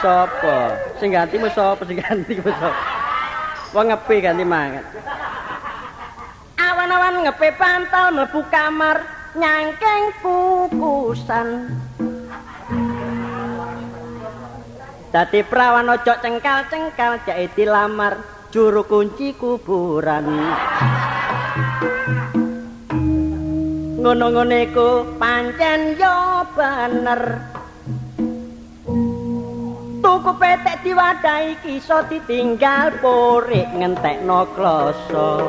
Sopo? Sing ganti mu sapa sing ganti mu sapa? Wong ngepi ganti mangan. Awan-awan ngepi pantal mlebu kamar nyangkeng pukusan. Dadi prawan ojo cengkal-cengkal jake dilamar juru kunci kuburan. Ngono-ngone ku pancen yo bener. tuku petek diwadahi kiso ditinggal porik ngentekno kloso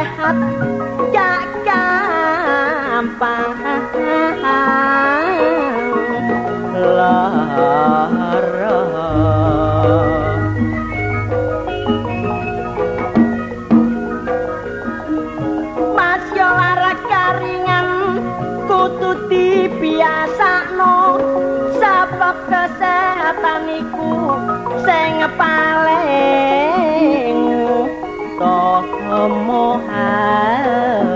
sehat gak gampang. Lara. Mas yo lara karingan kudu dibiasakno. Sebab kesehatan iku sing paling more higher.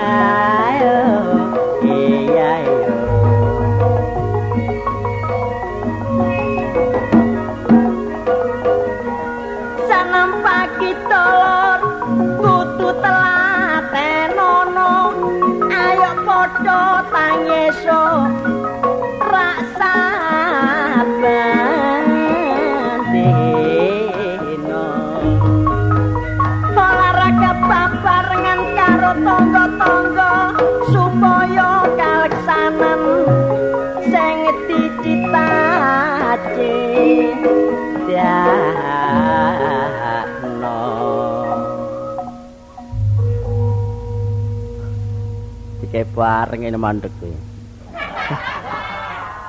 have. Bareng ini mandek kuwi.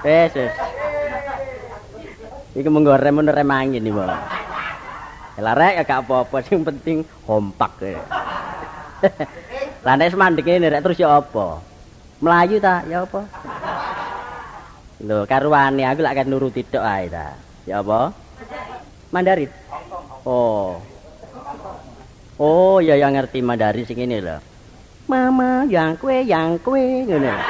Wes wes. Iki mung gorem men rem angin iki, Mbak. Lah rek ya gak apa-apa sing penting kompak kowe. Lah nek mandek ini rek terus ya apa? Melayu ta ya apa? Lho karuane aku lak nuruti tok ae ta. Ya apa? Mandarin. Oh. Oh, ya yang ngerti Mandarin sing ini lho. Mama yang kue yang kue ngono.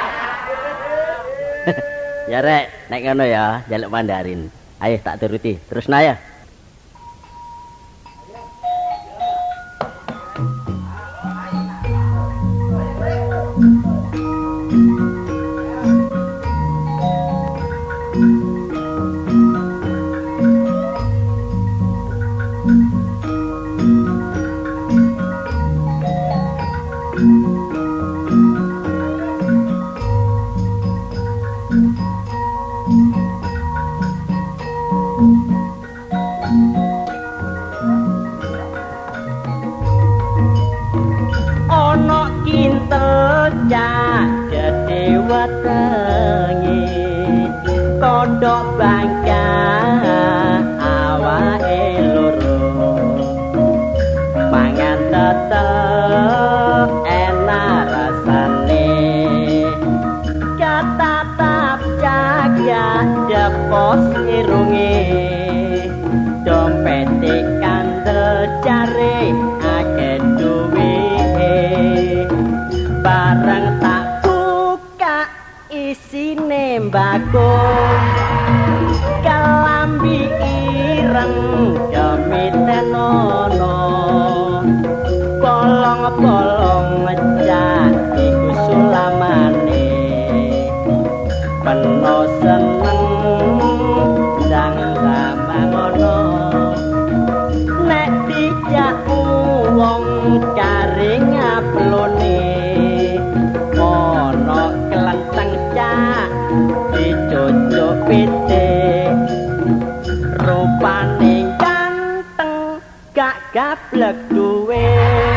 Ya rek nek ngono ya jaluk mandarin. Ayo tak turuti. Terus naya isine mbako kalambi ireng kemitenono bolong-bolong ngejak gak gablek duwe tuku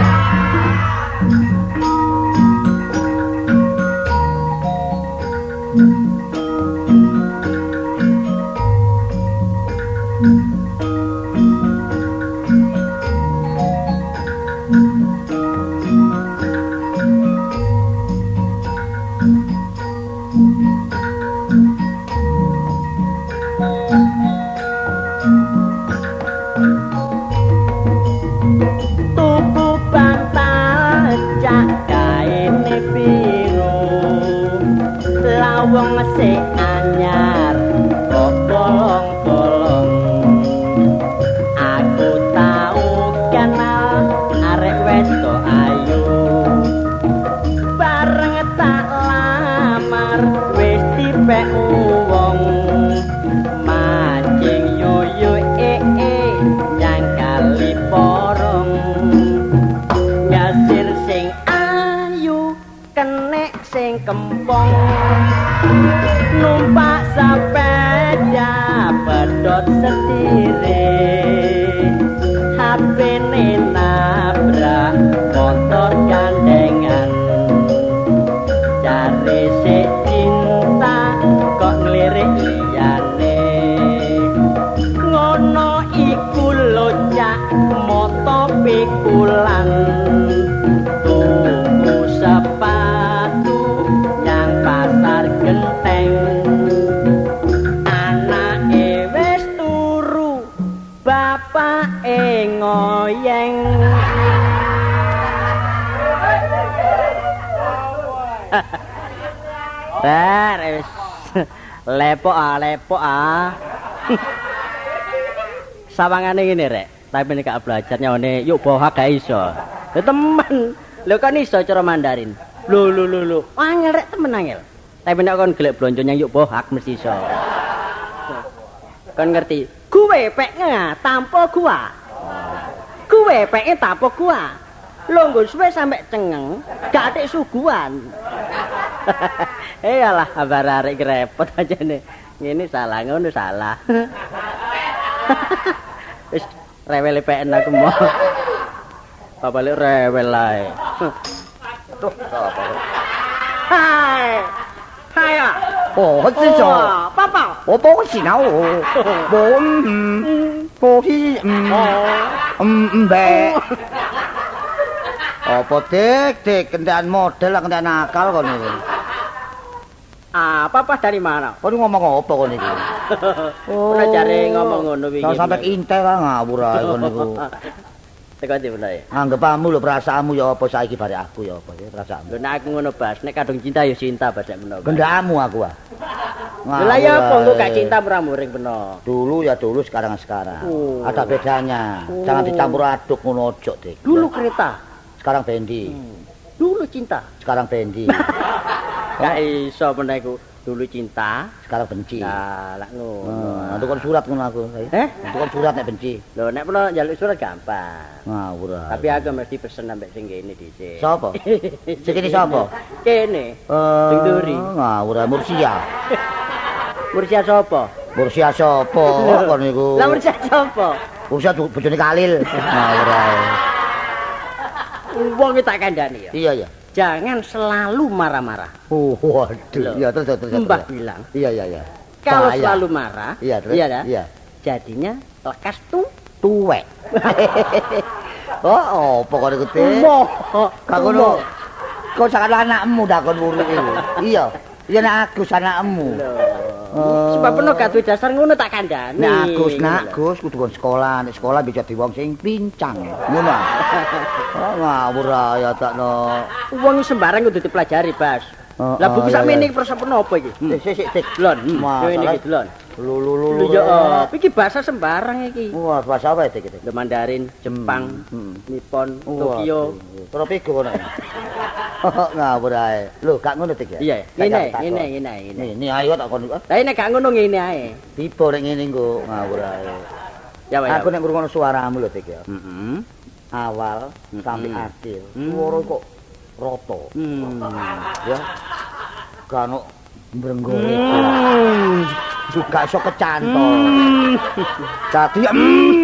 Bar wis lepok ah lepok ah. Sawangane ngene rek, tapi nek gak belajar nyone yuk bohak gak iso. Ya temen. Lho kan iso cara Mandarin. Lho lho lho lho. Angel rek temen angel. Tapi nek kon gelek blonjo nyang yuk bohak mesti iso. Kon ngerti? Kuwe pek nga tampo gua. Kuwe peke tampo gua. Longgo suwe sampe cengeng, gak atik suguhan. iyalah kabar arek repot aja nih. Ngene salah ngono salah. Wis rewel pen aku mau. Apa lek rewel ae? Aduh apa hai. Hai ah oh hati jo. Oh, papa. Oh, o bo si nao o bo m mm, bo hi m be. Apa dik dik kendaan model kendaan akal kono Ah, papa dari mana? Kon ngomong apa kon niku? Ora jare ngomong ngono wingi. Kau sampai intel lah ngawur ae kon niku. Teko ndi bener ya? Anggepamu lho perasaanmu ya apa saiki bare aku ya apa ya perasaanmu. Lho nek aku ngono bas, nek kadung cinta ya cinta bas nek menawa. Gendamu aku ah. Lah ya apa engko ae. gak cinta muring peno. Dulu ya dulu sekarang sekarang. Oh. Ada bedanya. Oh. Jangan dicampur aduk ngono ojo dik. Dulu kereta, sekarang bendi. Dulu cinta. Sekarang bendi. Gak iso peno iku. Dulu cinta, sekarang benci. nah lak ngono. Nah, itu kan surat ngono aku. Eh? Itu surat nek benci. Lho nek peno njaluk surat gampang. Ngawur. Tapi aku mesti pesen sampe sing kene dhisik. Sapa? Sing kene sapa? Kene. Eh, Sing duri. Ngawur Mursia. Mursia sapa? Mursia sapa kon niku? Lah Mursia sapa? Mursia bojone Kalil. Ngawur ae. Wong tak kandhani ya. Iya ya. Jangan selalu marah-marah. Oh, waduh. Iya, terus terus. Mbah bilang, Iya, iya, iya. kalau Bahaya. selalu marah, Iya, terus. iya Iya. jadinya lekas tuh. Tuwek. oh, kok niku, Dik? Moh, Kak ngono. Kau sangat anakmu dah kon urip iku. Iya. Iya nek aku anakmu. Loh, Oh. Sebab peno gak duwe dasar ngono tak kandhani. Nek Agus, nak Gus kudu kon sekolah, nek sekolah bisa di sing pincang. Ngono. ah. Ngawur ya takno. Wong sembarang kudu dipelajari, Bas. Oh, Lah buku oh, iya, sakmene iki persa apa iki? Sik sik sik. Delon. Hmm. Yo ini iki delon. Lu lu lu. Lho ya apa? Iki bahasa sembarang iki. Wah, bahasa apa itu gitu? Lho Mandarin, Jepang, Hmm. Nippon, Tokyo. Terus pigo ngono. Ngawur ae. Lho, gak ngono Dik ya? Iya, ngene, ngene, ngene, ngene. Nih ayo tak kon. Lah nek gak ngono ngene ae. Tiba nek ngene engko ngawur ae. Ya wae. Aku nek ngrungokno suaramu lho Dik ya. Heeh. Awal sampai akhir. Mm. Suara kok rata. Hmm. Ya. Kano mbrenggore. Juga iso kecantol. Dadi mm.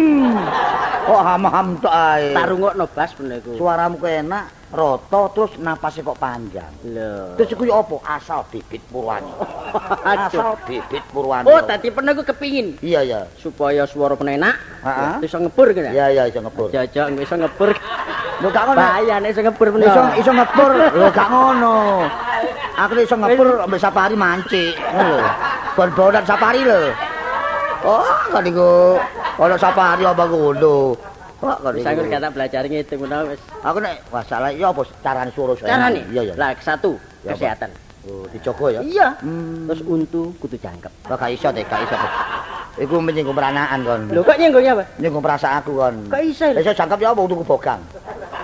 Kok ham-ham tok ae. Tak rungokno Bas bener iku. Suaramu kok enak, rata terus napasnya kok panjang. Lho. Terus iku apa? Asal bibit purwani. Asal bibit purwani. Oh, tadi pernah gue kepingin Iya ya. supaya suara penenak, Heeh. iso ngebur gitu. Iya iya iso ngebur. Jajak iso ngebur. Lho gak ngono. Bahaya nek iso ngebur Iso bener. iso ngebur. Lho gak ngono. Aku iso ngebur ambek safari mancik. Ngono lho. Bon-bonan safari lho. Oh, kan iku ono safari apa ngono. Kok kan iku. ngerti kata belajar ngitung ngono wis. Aku nek masalah iya apa carane suara saya. Carane? Iya iya. Lah satu, Ya, kesehatan. Oh, dijogo ya. Iya. Hmm. Terus untu kudu jangkep. Wah, gak iso deh, gak iso. Iku menyinggung peranaan kon. Lho kok nyenggongnya apa? Nyinggung perasaan aku kon. Kok iso? Iso jangkep ya apa untuk bogang.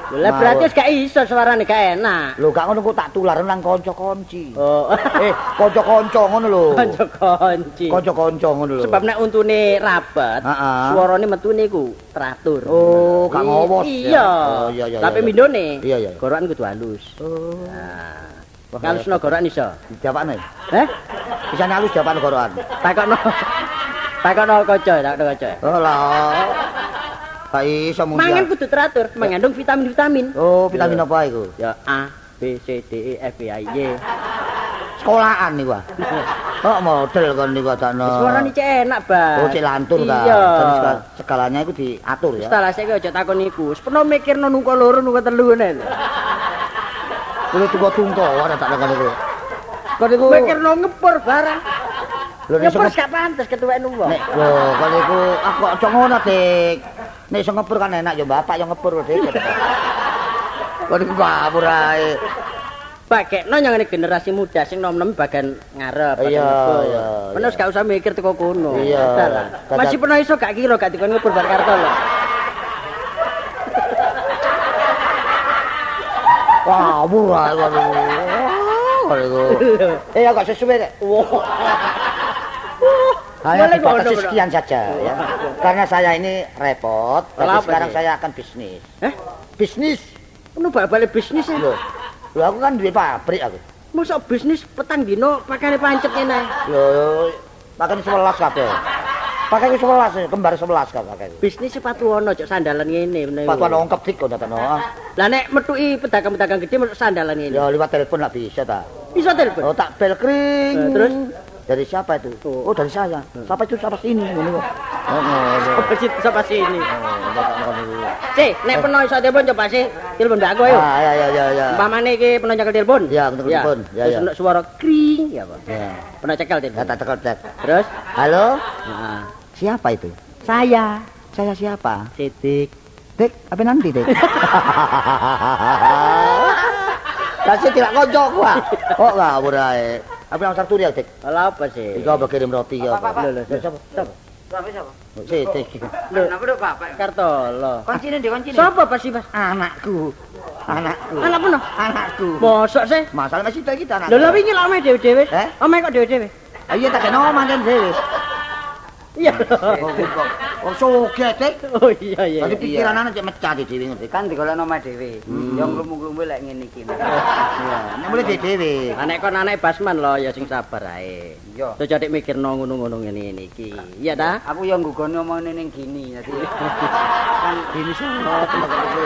Lah berarti wis gak iso suarane gak enak. Lho gak ngono kok tak tular nang kanca-kanci. Oh. Eh, kanca-kanca ngono lho. Kanca konci. Kanca-kanca ngono lho. Sebab nek untune rapat, Heeh. suarane metune ku teratur. Oh, gak ngowos ya. Iya. Oh, iya, iya, Tapi mindone. Iya, iya. Gorokan kudu halus. Oh. Nah, kalau seno gorokan iso. Jawabane. Heh? Bisa nyalus jawaban gorokan. Takokno. Takokno kaca, takokno kaca. Oh lah. Gak iso mung. Mangan kudu teratur, mengandung vitamin-vitamin. Oh, vitamin apa iku? Ya A, B, C, D, E, F, G, I, J. Sekolahan niku ah. Oh, model kon niku takno. Suarane cek enak, Bang. Oh, cek lantur ta. Iya. Segala- segalanya itu diatur ya. Setelah saya aja takon iku, wis pernah mikirno nungko loro nungko telu ngene. Kulo tunggu tunggu ora tak lakon iku. Kon iku Mikirno ngepur barang. lho nek gak pantes ketuwek wong. nek lho kon iku aku kok aja ngono Dik. Nek iso ngepur kan enak ya bapak yang ngepur Dik. Kon iku ngawur ae. Bakekno nyang generasi muda sing nom-nom bagian ngarep. Iya, iya, Menes iya. gak usah mikir teko kono. Iya. Masih pernah iso gak kira gak dikon ngepur bar karto lho. Iku. Kon iku. Eh agak sesuai Dik. Hanya dibatasi sekian saja ya. Karena saya ini repot, tapi Kenapa sekarang saya akan bisnis. Heh? Bisnis. Ngono balik bisnis ya. Loh. Loh aku kan duwe pabrik aku. Masa bisnis petang dino pakane pancet ngene. Loh, makan 11 kabeh. Pakai 11, kembar 11 kan pakai. Bisnis sepatu ono cok sandalan ngene bener. Patuan ongkep dik kok datang. Lah nek metuki pedagang-pedagang gede sandalan ngene. Ya lewat telepon lah bisa ta. Bisa telepon. Oh tak bel kering. Eh, terus? Dari siapa itu? Oh. Dari saya. Siapa itu siapa sini ngono kok. Oh, ngono. Apa sih sapa sini? Ngono iku. Cek, nek peno iso telepon coba sih. Telepon mbak aku ayo. Ah, ya ya ya ya. Umpamane iki peno nyekel telepon. Ya, nyekel telepon. Ya, Terus ya. suara kring ya apa? Ya. Peno cekel Ya telepon. tak tekan cek. Terus? Halo? Nah, Siapa itu? saya Saya siapa? Sidik. Dek, apa nanti, Dek? Kasih tidak kocok gua. Kok ngawur ae. Apa yang sarturi ya, Dek? Lah apa sih? Iku apa kirim roti ya? Apa, apa, Lho, lho, Lho, Siapa? Siapa? Bapak siapa? Si, Dek. Lho, Kenapa dong bapak? Kartolo. Koncine di koncine. Sapa pas sih, Mas? Anakku. Anakku. Anak peno? Anakku. Mosok sih? Masalah masih kita kita anak. Lho lha wingi lak ame dhewe-dhewe. Eh? Ame kok dhewe-dhewe. Iya tak kena omah dhewe. Iya. Oh, kok. Oh, soge, Dek. Oh iya iya. Tadi pikiran anak cek mecah di dhewe ngerti. Kan digolekno omah dhewe. Yang nglumu-nglumu lek ngene iki. Iya, nek di dhewe. Anek kon anek Basman lho ya sing sabar ae. Iya. Tuh jadi mikirno ngono-ngono ngene-ngene iki. Iya ta? Aku yang nggugoni omongane ning gini. Dadi kan Ini sama tempat itu.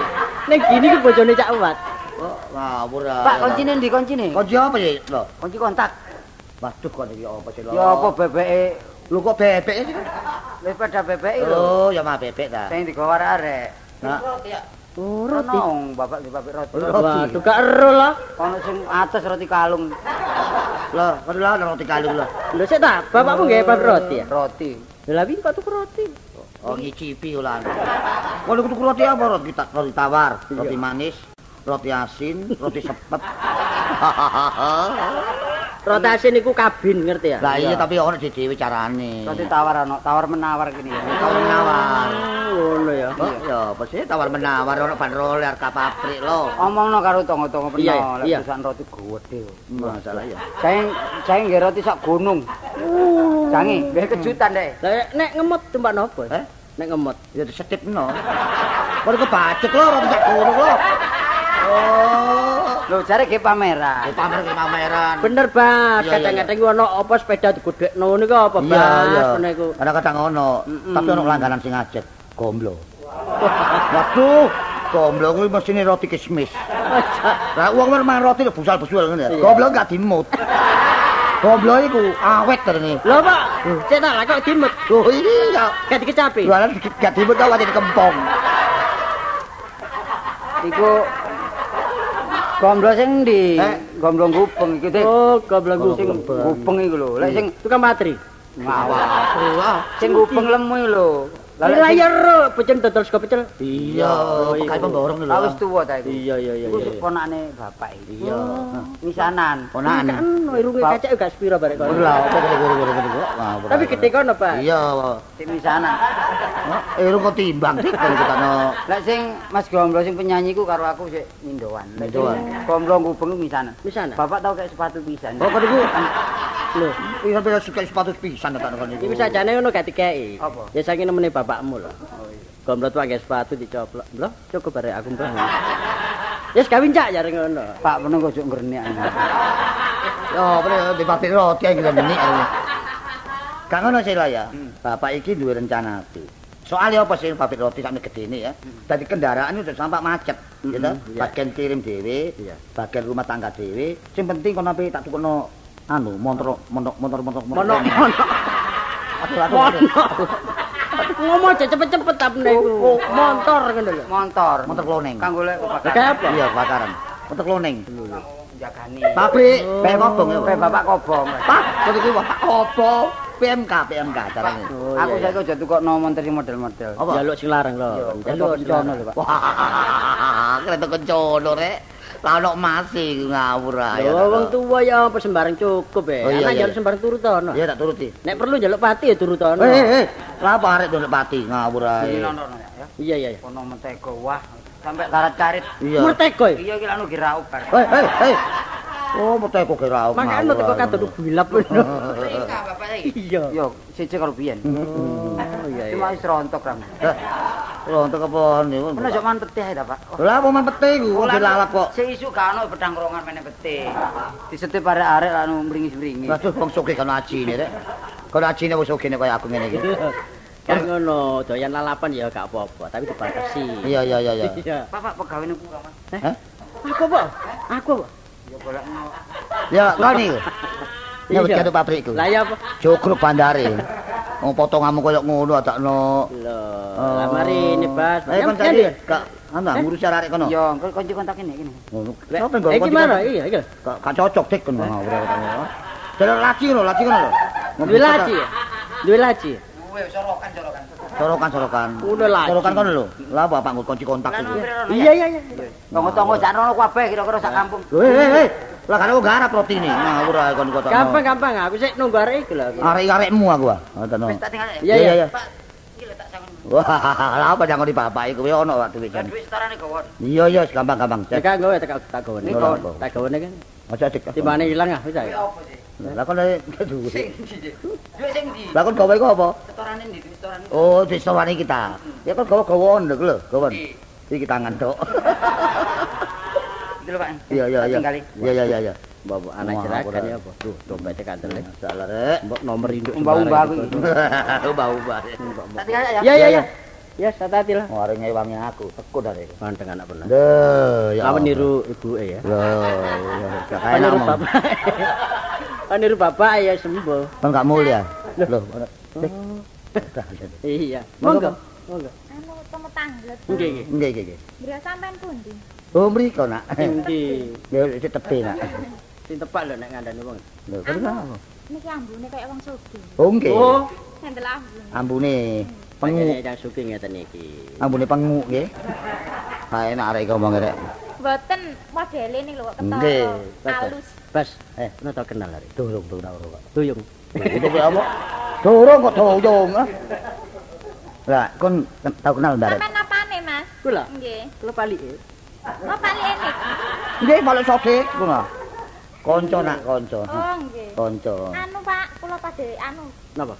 Ning gini ku bojone Cak Uwat. Oh, ngawur ae. Pak koncine ndi koncine? Kunci apa ya, lo? Kunci kontak. Waduh kok iki apa sih, lo? Ya apa bebeke Lu kok bebek sih? wis pada bebeke lho. Oh, ya mah bebek ta. Sing digawa arek. Nah, Oh, Roti. roti. bapak di pabrik roti. Roti. Waduh gak ero lah. Ono sing atas roti kalung. Lah, kok lah roti kalung lah. Lho sik ta, bapakmu nggih pabrik roti ya? Roti. Lah wingi kok tuku roti. Oh, ngicipi ulah. Kalau kudu roti apa? Roti ta- roti tawar, roti manis, roti asin, roti sepet. Roti asin iku kabin ngerti ya? Lah iya tapi ono dhewe carane. Roti tawar ana, tawar menawar gini ya. tawar menawar. ngono ya. Oh, ya apa sih tawar menawar ono bandrol harga pabrik lo. Omongno karo tonggo-tonggo Iya, peno, lek iya. perusahaan roti gede. Masalah ya. Saya saya nggih roti sak gunung. Jange, nggih kejutan deh. Lah nek ngemot tempat nopo? Eh? Nek ngemot. Ya disetipno. Kok kebacek lo roti sak gunung lo. Oh, Lho jare nggih pameran. Di pamer ke pameran. Bener, Bas. Iya, Kadang-kadang iku ono apa sepeda digedhekno niku apa, Bas? Iya, iya. Iku. Kadang-kadang ono, tapi ono langganan sing ngajak. Gomblo. Waduh, gomblo kuwi mesine roti kismis. Lah wong mer mangan roti lho busal-busul ngene. ya. Gomblo gak dimut. Gomblo iku awet terene. Lho, Pak. Cek lah kok dimut. Oh iya. Gak dikecapi. Jualan gak dimut kok wajib kempong. Iku gomblo sing ndi? Eh? Gomblo gupeng iku Dik. Oh, goblok sing gupeng. gupeng iku lho. Lek sing tukang matri. ngawak. Wah. Sing gupeng lemu lho. Lah Layar pecel dodol sego pecel. Iya, Oh, pekai iku. pemborong lho. Wis tuwa ta iku. Iya, iya, iya, Iku iya. ponakane bapak iki. Iya. Misanan. Ponakan. Kan irunge Pak. kacek gak sepiro barek kono. Lah, apa kok Tapi gede kono, Pak. Iya. Sing misanan. Eh, lu kok timbang sih kalau kita no. Lek sing Mas Gomblo sing penyanyi ku karo aku sik mindoan. Mindoan. Gomblo ku misanan. Misalnya. Bapak tau kayak sepatu pisan. Oh, kok iku Lho, Iya, tapi suka sepatu pisan tak kon iki sajane ngono gak dikeki. Apa? Ya saking nemene bapakmu lho. Oh iya. Gomblot pakai sepatu dicoplok. Lho, cukup barek aku mbah. Yes kawin cak jare ngono. Pak menunggu ojo ngrenek. Yo, bener di pabrik roti yang kita menik. Kang ngono sih lah ya. Hmm. Bapak iki duwe rencana iki. Soalnya apa sih pabrik roti sampe gede ini ya. Dadi kendaraan itu sampai macet, gitu. Mm-mm, iya. Bagian kirim dhewe, bagian rumah tangga dhewe. Sing penting kono ape tak tukono anu motor motor motor motor Mono mono. Aduh, aduh, aduh. Ngomong aja cepet-cepet tapi niku. Motor ngono lho. Motor. Motor cloning. Kanggo lek apa? Iya, bakaran. Motor cloning. jagani. Pabrik, ngobong ya. Pe bapak kobong. Pak, kok iki Pak opo? PMK, PMK carane. Oh, Aku saiki aja tukokno montor model-model. Jaluk sing larang lho. Jaluk sing kencono larang. lho, Pak. Wah, kereta kencono rek. Lah ono masih ngawur ae. Lho wong tuwa ya apa sembarang cukup ya. Oh, iya, Anak iya. jaluk sembarang turut ono. Ya tak turuti. Nek perlu jaluk pati ya turut ono. Eh, eh, lah apa arek ndolek pati ngawur ae. nonton ya. Iya iya iya. Ono mentego wah sampai karat-karit. Iya. Murtego ya. Iya iki lanu girau bar. Hei, hei, hei. Oh, muteko kira aku. Makane murtego kadon bilap ngono. Mereka bapak iki. Iya. Yo, siji karo biyen. Oh iya iya. Cuma wis rontok ram. Loh, untuk apa niku? Ono jok man petih ta, Pak. Lah apa man pete iku dilalap kok. Sing isu gak ono pedang krongan meneh petih. Disetip arek-arek anu mringis-mringis. Waduh, wong sugih kan ajine rek. Kon ajine wis sugih kaya aku ngene iki. Kan ngono, doyan lalapan ya gak apa-apa, tapi dibatasi. Iya, iya, iya, iya. Bapak pegawai niku Mas. Hah? Aku apa? Aku apa? Yo golekno. Ya, kon iki. Ya wis Iya. karo pabrikku. Lah ya apa? Jogruk bandare. Wong potonganmu koyo ngono adakno. Loh, Oh. lah mari ini Bas. Eh kon Yang- jadi yang- gak anu ngurus arek kono. Engko kunci kontak ini. Ngono. Lek, Sopo nggo Eh kunci gimana? kontak? Iya, iya. Gak gak cocok dik kono ora. Jalur laci ngono, laci ngono lho. Duwe laci ya? Duwe laci. Weh, sorokan sorokan. Sorokan sorokan. Udah laci. Sorokan kono lho. Lah apa nggo kunci kontak iku. Iya, iya, iya. Tonggo-tonggo sak rono kabeh kira-kira sak kampung. Hei, hei, hei. Lah kan aku garap roti ini. Nah, ora kon kota. Gampang, gampang. Aku sik nunggu arek iku lho. aku. Arek-arekmu aku ah. Ngoten. Wis tak tinggal ya. Iya, Iya. Pak, iki lho tak sangon. Wah, lah apa jangan di bapak ya ono waktu Lah kan. duit setarane gawon. Iya, iya, gampang-gampang. Nek aku gawe tak tak gawe. Tak gawe kan. Aja dik. Timbane ilang ah wis ae. Lah kon lek duwe. Sing ndi? Duit sing ndi? Lah kon gawe iku apa? Setarane ndi? Duit setarane. Oh, di sawani kita. Ya kon gawe gawon lho gawon. Ndi? Iki tangan tok. Lho, Pak. Iya, iya, iya. Iya, iya, iya, iya. Bawa anak jeragan ora. ya apa? Duh, dompetnya kandel. Salah rek. Mbok nomor induk Umbah-umbah aku. Ubah-ubah. Tak tinggal ya. Ya, ya, ya. Ya, hati-hati lah. Mari ngewangi aku, tekun dari. Manteng anak bener. Duh, ya. Kamu niru ibu ya. Loh, ya, kayak niru bapak. Kan niru bapak ya sembuh. Kan gak mulia. Loh. Eh, Iya. Monggo. Monggo. Anu temu tanglet. Nggih, nggih. Nggih, nggih, nggih. Beliau sampean pundi? Oh, mriko nak. Endi? Ya wis tepi nak. Sing tepak lho nek ngandani wong. Lho, kan apa? Niki ambune kaya wong sugih. Oh, nggih. Oh, Ngandel ambune. Ambune pengu. pengen yang suki ngeten iki. Ambune pengu nggih. Ha enak arek ngomong rek. Mboten modele ning lho kok Nggih, ketara. betul. Halus. Bas, eh, ono tau kenal arek. Durung durung ora kok. Tuyung. Itu kaya apa? Durung kok doyong. ah. Lah, kon tau kenal Mbak Rek? Sampeyan apane, Mas? Kula, Nggih. kula palike. Ini. Nggih, balik sodik ngono. Kanca nak kanca. Oh, nggih. Kanca. Anu, Pak, kula padhe anu, Napa?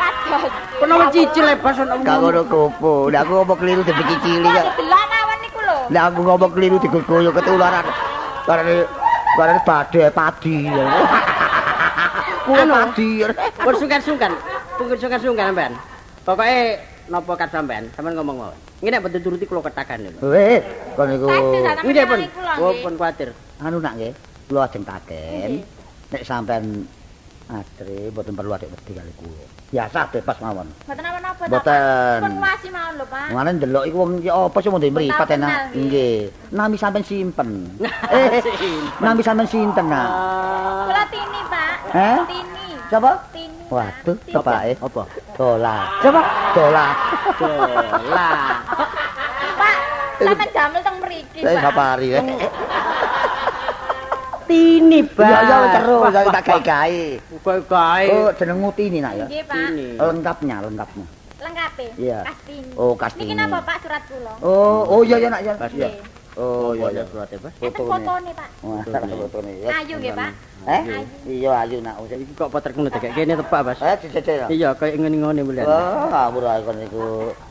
padhos. Kenapa cicil lebas ono Gak ngono kopo. Lah aku ngomong keliru cili ya. Delok awan niku lho. Lah aku ngomong keliru digoyo ketularan. Karena karena badhe padi. Kuwi padi. Pun sungkan-sungkan. Pun sungkan-sungkan sampean. Pokoke napa kat sampean, sampean ngomong mawon. Ngene nek betul turuti kula ketakan lho. Weh, kon niku Pasti sampeyan Nggih pun. Oh, pun kuwatir. anu nak nggih. Kula ajeng taken. Nek sampean adre mboten perlu adek wedi kali kula. Biasa bebas mawon. Mboten apa-apa to, Mboten. Pun wasi mawon lho, Pak. Ngene ndelok iku wong apa sih mau mripat enak. nggih. Nami sampean simpen. Eh, nami sampean sinten nak? Kula Tini, Pak. Tini. Tini. Waduh, tepake. Apa? Dola. Siapa? Dola. Dola. Pak, sampeyan damel teng mriki, Eh, Pak. sapari. Tini, Bang. Ya ya terus saya tak gawe-gawe. Gawe-gawe. Oh, jenengmu Tini nak ya? Pak. Tini. Lengkapnya, lengkapnya. Lengkape. Iya. Kastini. Oh, Kastini. Niki napa, Pak, surat kula? Oh, oh iya ya nak ya. Iya. Oh iya ya. surat Bas. Enten Fotone. fotone, Pak. Wah, fotone ya. Ayu nggih, Pak. Eh? Iya ayu nak. Oh, Iki kok potret ngono dek kene tepak, Bas. Eh, ya. Iya, kaya ngene-ngene mulian. Wah, ngawur ae kon niku.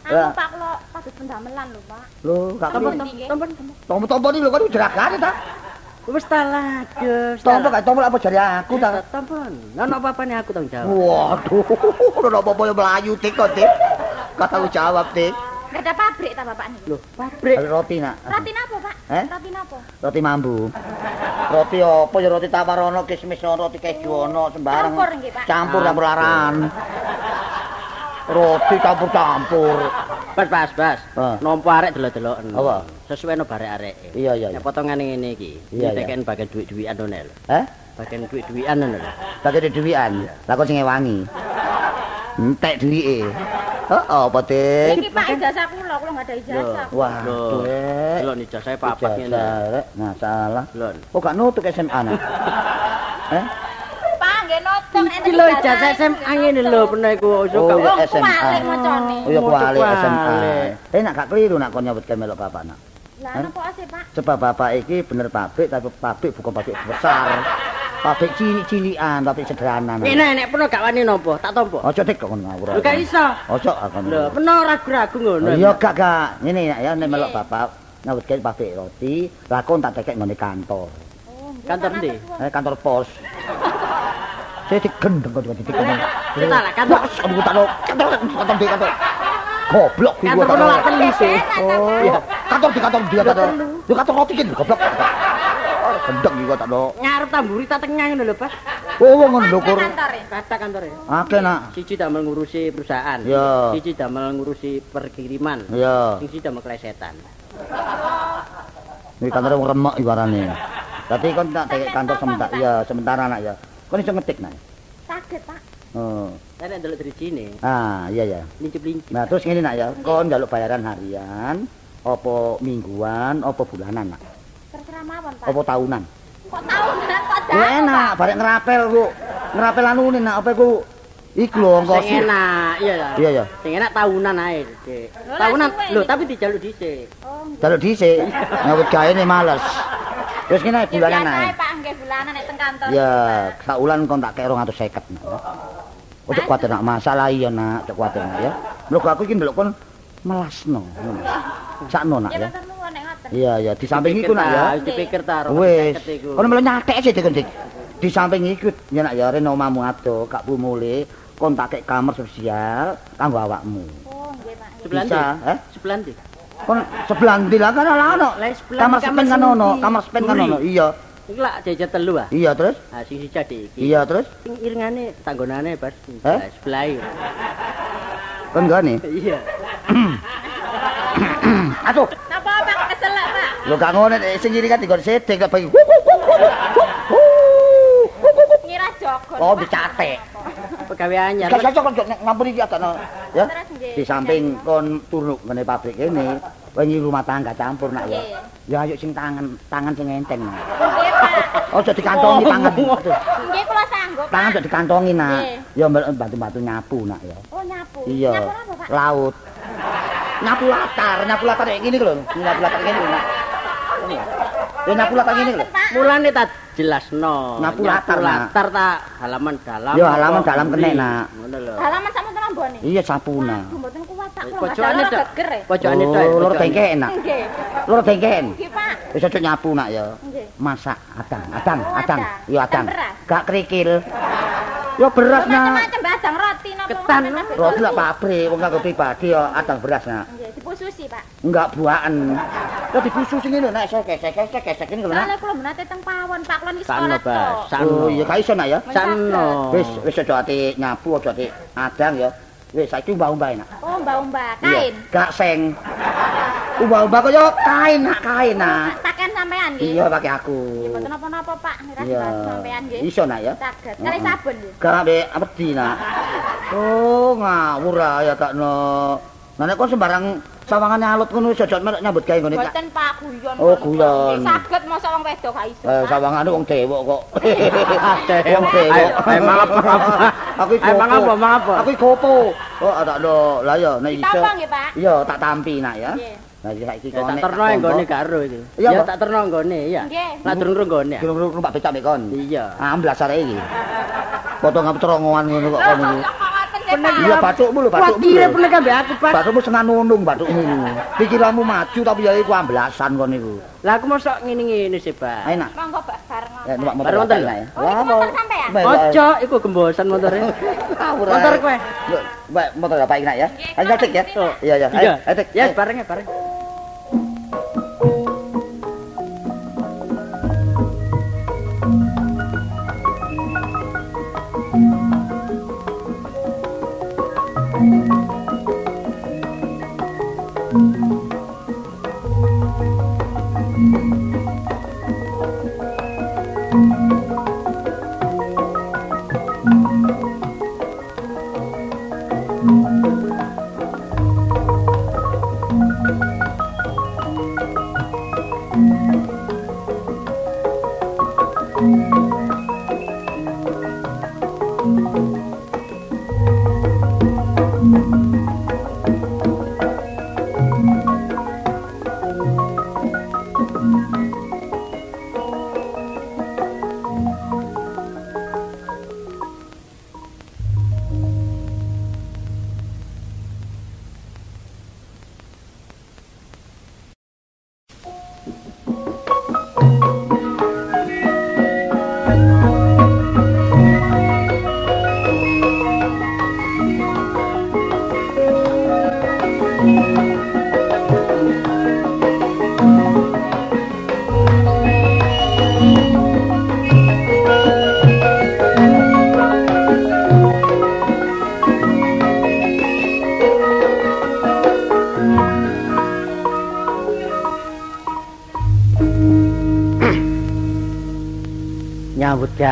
Lah, Pak, kula padus pendamelan lho, Pak. lho, gak nggih. Tompon. Tompo-tompo iki lho kan jeragane ta. Wis ta lah, Gus. Tompo gak tompo apa jari aku ta. Tompon. Ono apa-apane aku tanggung jawab. Waduh, ora apa-apa yo mlayu tik kok, Dik. Kata jawab, Dik. Ada pabrik ta Bapak nih? Loh, pabrik. Roti nak. Roti napa, Pak? Eh? Roti napa? Roti mambu. Roti apa ya roti tawar ono, kismis ono, roti keju ono, sembarang. Campur nggih, Pak. Campur campur laran. Roti campur-campur. Bas, bas, bas. Ah. Nompo arek delok-deloken. Apa? Sesuai no barek-areke. Iya iya. Nek potongane ngene iki, Iya, iya. ditekan bagian duit-duitan ngono lho. Eh? Bagian duit-duitan ngono lho. Pakai duwian. Lah kok sing ngewangi. Entek duwike. Heeh, apa, Dik? Iki Pak ijazah kula, kula nggak ada ijazah. Wah. Dek. Delok nih saya papat ngene. Ijazah, Rek. Masalah. Lho. Oh, gak nutuk SMA nak. Eh? Pak nggih notong Iki lho ijazah SMA ngene lho pernah iku Oh, suka. iya. Wong SMA. Oh ya Kuali. SMA. Eh nak gak keliru nak kon nyebut melok bapak nak. Lah Eh? napa asih, Pak? Sebab bapak iki bener pabrik tapi pabrik bukan pabrik besar. Pabrik cilik-cilikan, pabrik sederhana. nak. Enak nek pernah gak wani nompo, tak tompo. Ojo tek kok kon ngawur. Lho gak iso. Ojo akon. Lho, pernah ragu-ragu ngono. Iya gak gak. Ngene nak ya nek melok bapak nyebut ke pabrik roti, lakon tak tekek ngene kantor. Oh, Kantor ndi? Eh kantor pos. Saya digendeng kok digendeng. Kita lah kantor. Aku. Kantor kantor kantor. Goblok Kantor gua pernah lak telu sih. Oh, iya. Kantor di kantor dia kantor. Di kantor roti kan goblok. Oh, gendeng iki tak lo. Ngarep tamburi tak tengah ngono lho, Pas. Oh, wong ngono lho kur. Kata kantore. Akeh nak. Siji damel ngurusi perusahaan. Iya. Siji damel ngurusi perkiriman. Iya. Siji damel klesetan. Ini kantor wong remek ibarane. Tapi kon tak tekek kantor sementara. Iya, sementara nak ya. Kon iso ngetik nak. Saged, Pak. Oh. Saya nek delok dari sini, Ah, iya ya. lincip-lincip. Nah, terus ngene nak ya. Kon njaluk bayaran harian, apa mingguan, apa bulanan nak? Terserah mawon, Pak. Apa tahunan? Kok tahunan kok Ya dapat, enak, barek ngerapel ku. Ngerapel anu ini nak apa ku? Iku lho ongkos. Sing enak, iya ya. Iya ya. Sing enak tahunan ae, Dik. Tahunan, lho tapi dijaluk dhisik. Oh. Jaluk dhisik. Nyawut gaene males. Terus ngene bulanan ae. Pak, nggih bulanan nek teng kantor. Ya, sak wulan kon tak kek 250 nak. Ojo kuwatir nak masalah iya nak, ojo kuwatir nak ya. Lho aku iki ndelok kon melasno. ngono. Sakno nak Ya ya. matur nuwun nek ngoten. Iya ya, di samping iku nak ya. Wis dipikir ta karo Wis. seket iku. Kon melu nyatek sih Dik Dik. Di samping iku ya nak ya rene omamu ado, gak bu mule kon tak kek kamar sosial kanggo awakmu. Oh, nggih, Pak. Sebelah ndi? Eh? Sebelah ndi? Kon sebelah ndi lah kan ora ono. Kamar sepen kan kamar ono, kamar sepen kan ono. Iya. Iki lak jajar telu ah. Iya terus? Ah sing siji dik iki. Iya terus? Sing iringane tanggonane Bas. Eh? Sebelah. Kon gane. Iya. Aduh, Napa Pak keselak, Pak? lho gak ngono sing iri kan digon sedek kok bagi. Wuk. Mergo Oh, dicatek. Pegawe anyar. Gak cocok kok ngampun iki adakno ya. Di samping kon turu ngene pabrik kene, wengi rumah tangga campur nak ya. Ya ayo sing tangan tangan sing enteng. Nggih, Pak. Ojo dikantongi tangan. Nggih kula sanggup. Tangan ojo dikantongi nak. Ya bantu-bantu nyapu nak ya. Oh, nyapu. Iya. Nyapu apa, Pak? Laut. Nyapu latar, nyapu latar kayak gini lho. Nyapu latar kayak gini. Nak. Ini ya. Ya nyapu latar gini lho. Pak. Mulane tak jelasno. Nyapu latar, Nak. latar tak halaman dalam. Yo, halaman dalam kenek, Nak. Ngono lho. Halaman sama tenan mbone. Iya sapuna. Mboten Pak. Kula Pojokane tok. ya. Pojokane tok. loro pojokane. dengken nak. Nggih. Loro dengken. Nggih, Pak. Wis ojo nyapu nak ya. Nggih. Masak adang, adang, Oh, adang. adang. Iya adang. Adang? Gak kerikil. Yo beras nak. Macam-macam badang roti napa. Ketan, Pak. Roti lah pabrik, wong kanggo pribadi yo adang beras nak. Nggih, dipususi, Pak. Enggak buahan. Yo dibusus ngene lho nak saya kesek kesek kesek ngene lho nak. Soalnya kula menate teng pawon, Pak. Kula niki Sano, sekolah tok. Sano. Oh iya gak iso nak ya. Sano. Wis wis ojo ati nyapu, ojo ati adang ya. Wis saiki umbah-umbah nak. Oh, mbak-mbak, Iya, kain. Gak seng. Umbah-umbah kok kain nak, kain nak. Pakaian sampean nggih. Iya pakai aku. Nggih, mboten napa-napa, Pak. Ngira Iya. sampean nggih. Iso nak ya. Saged. Kali sabun nggih. Gak be wedi nak. Oh, ngawur ya takno. Nah nek kok sembarang sawangane alot ngono iso jot nyambut gawe ngene tak. Boten Pak guyon. Oh, guyon. Saged masa wong wedok gak iso. Eh sawangane wong dewok kok. Wong dewok. Ayo, emang apa? Aku iki Emang apa, emang apa? Aku iki gopo. Oh, tak do. Lah ya nek iso. Ditambah nggih, Pak. Iya, tak tampi nak ya. Nggih. Nah, iki saiki kok tak nek terno nggone garo itu. Iya, Ya tak terno nggone ya. Lah durung nggone ya. Kira numpak becak mek kon. Iya. Amblas arek iki. Potong apa cerongoan ngono kok kon iki. Iya bathukmu lho, bathukmu. Wakile lho. pun ambek aku, Pak. Bathukmu senang nunung bathukmu. Pikiranmu maju tapi ya iku amblasan kon niku. Lah aku mosok ngene-ngene sih, Pak. Ayo nak. Monggo Pak bareng. Ya Bareng motor bapak, lah. ya. Baik, baik. Ojo, iku gembosan motore. Motor kowe. Baik, motor bapak iki nak ya. Ayo Dik ya. Iya iya. Ayo, Dik. Ya, bareng ya, bareng.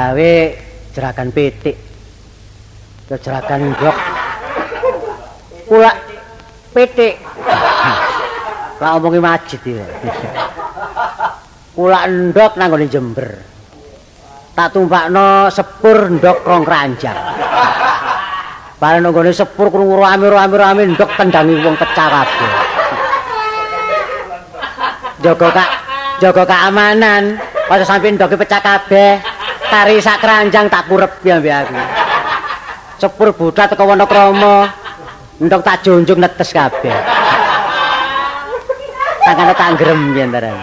Gawe jerakan pitik. Ke jerakan ndok pula pitik. Lah ngomongi masjid ya pula ndok nang nggone Jember. Tak tumpakno sepur ndok rong keranjang. Nang nggone sepur krungu rame-rame ndok tendangi wong pecah kabeh. Jaga kak jaga keamanan. Aja sampe ndoke pecah kabeh kari sak keranjang tak kurep ya mbek aku sepur buta teko Wonokrama ndok tak junjung netes kabeh tangane tak grem ya ntaran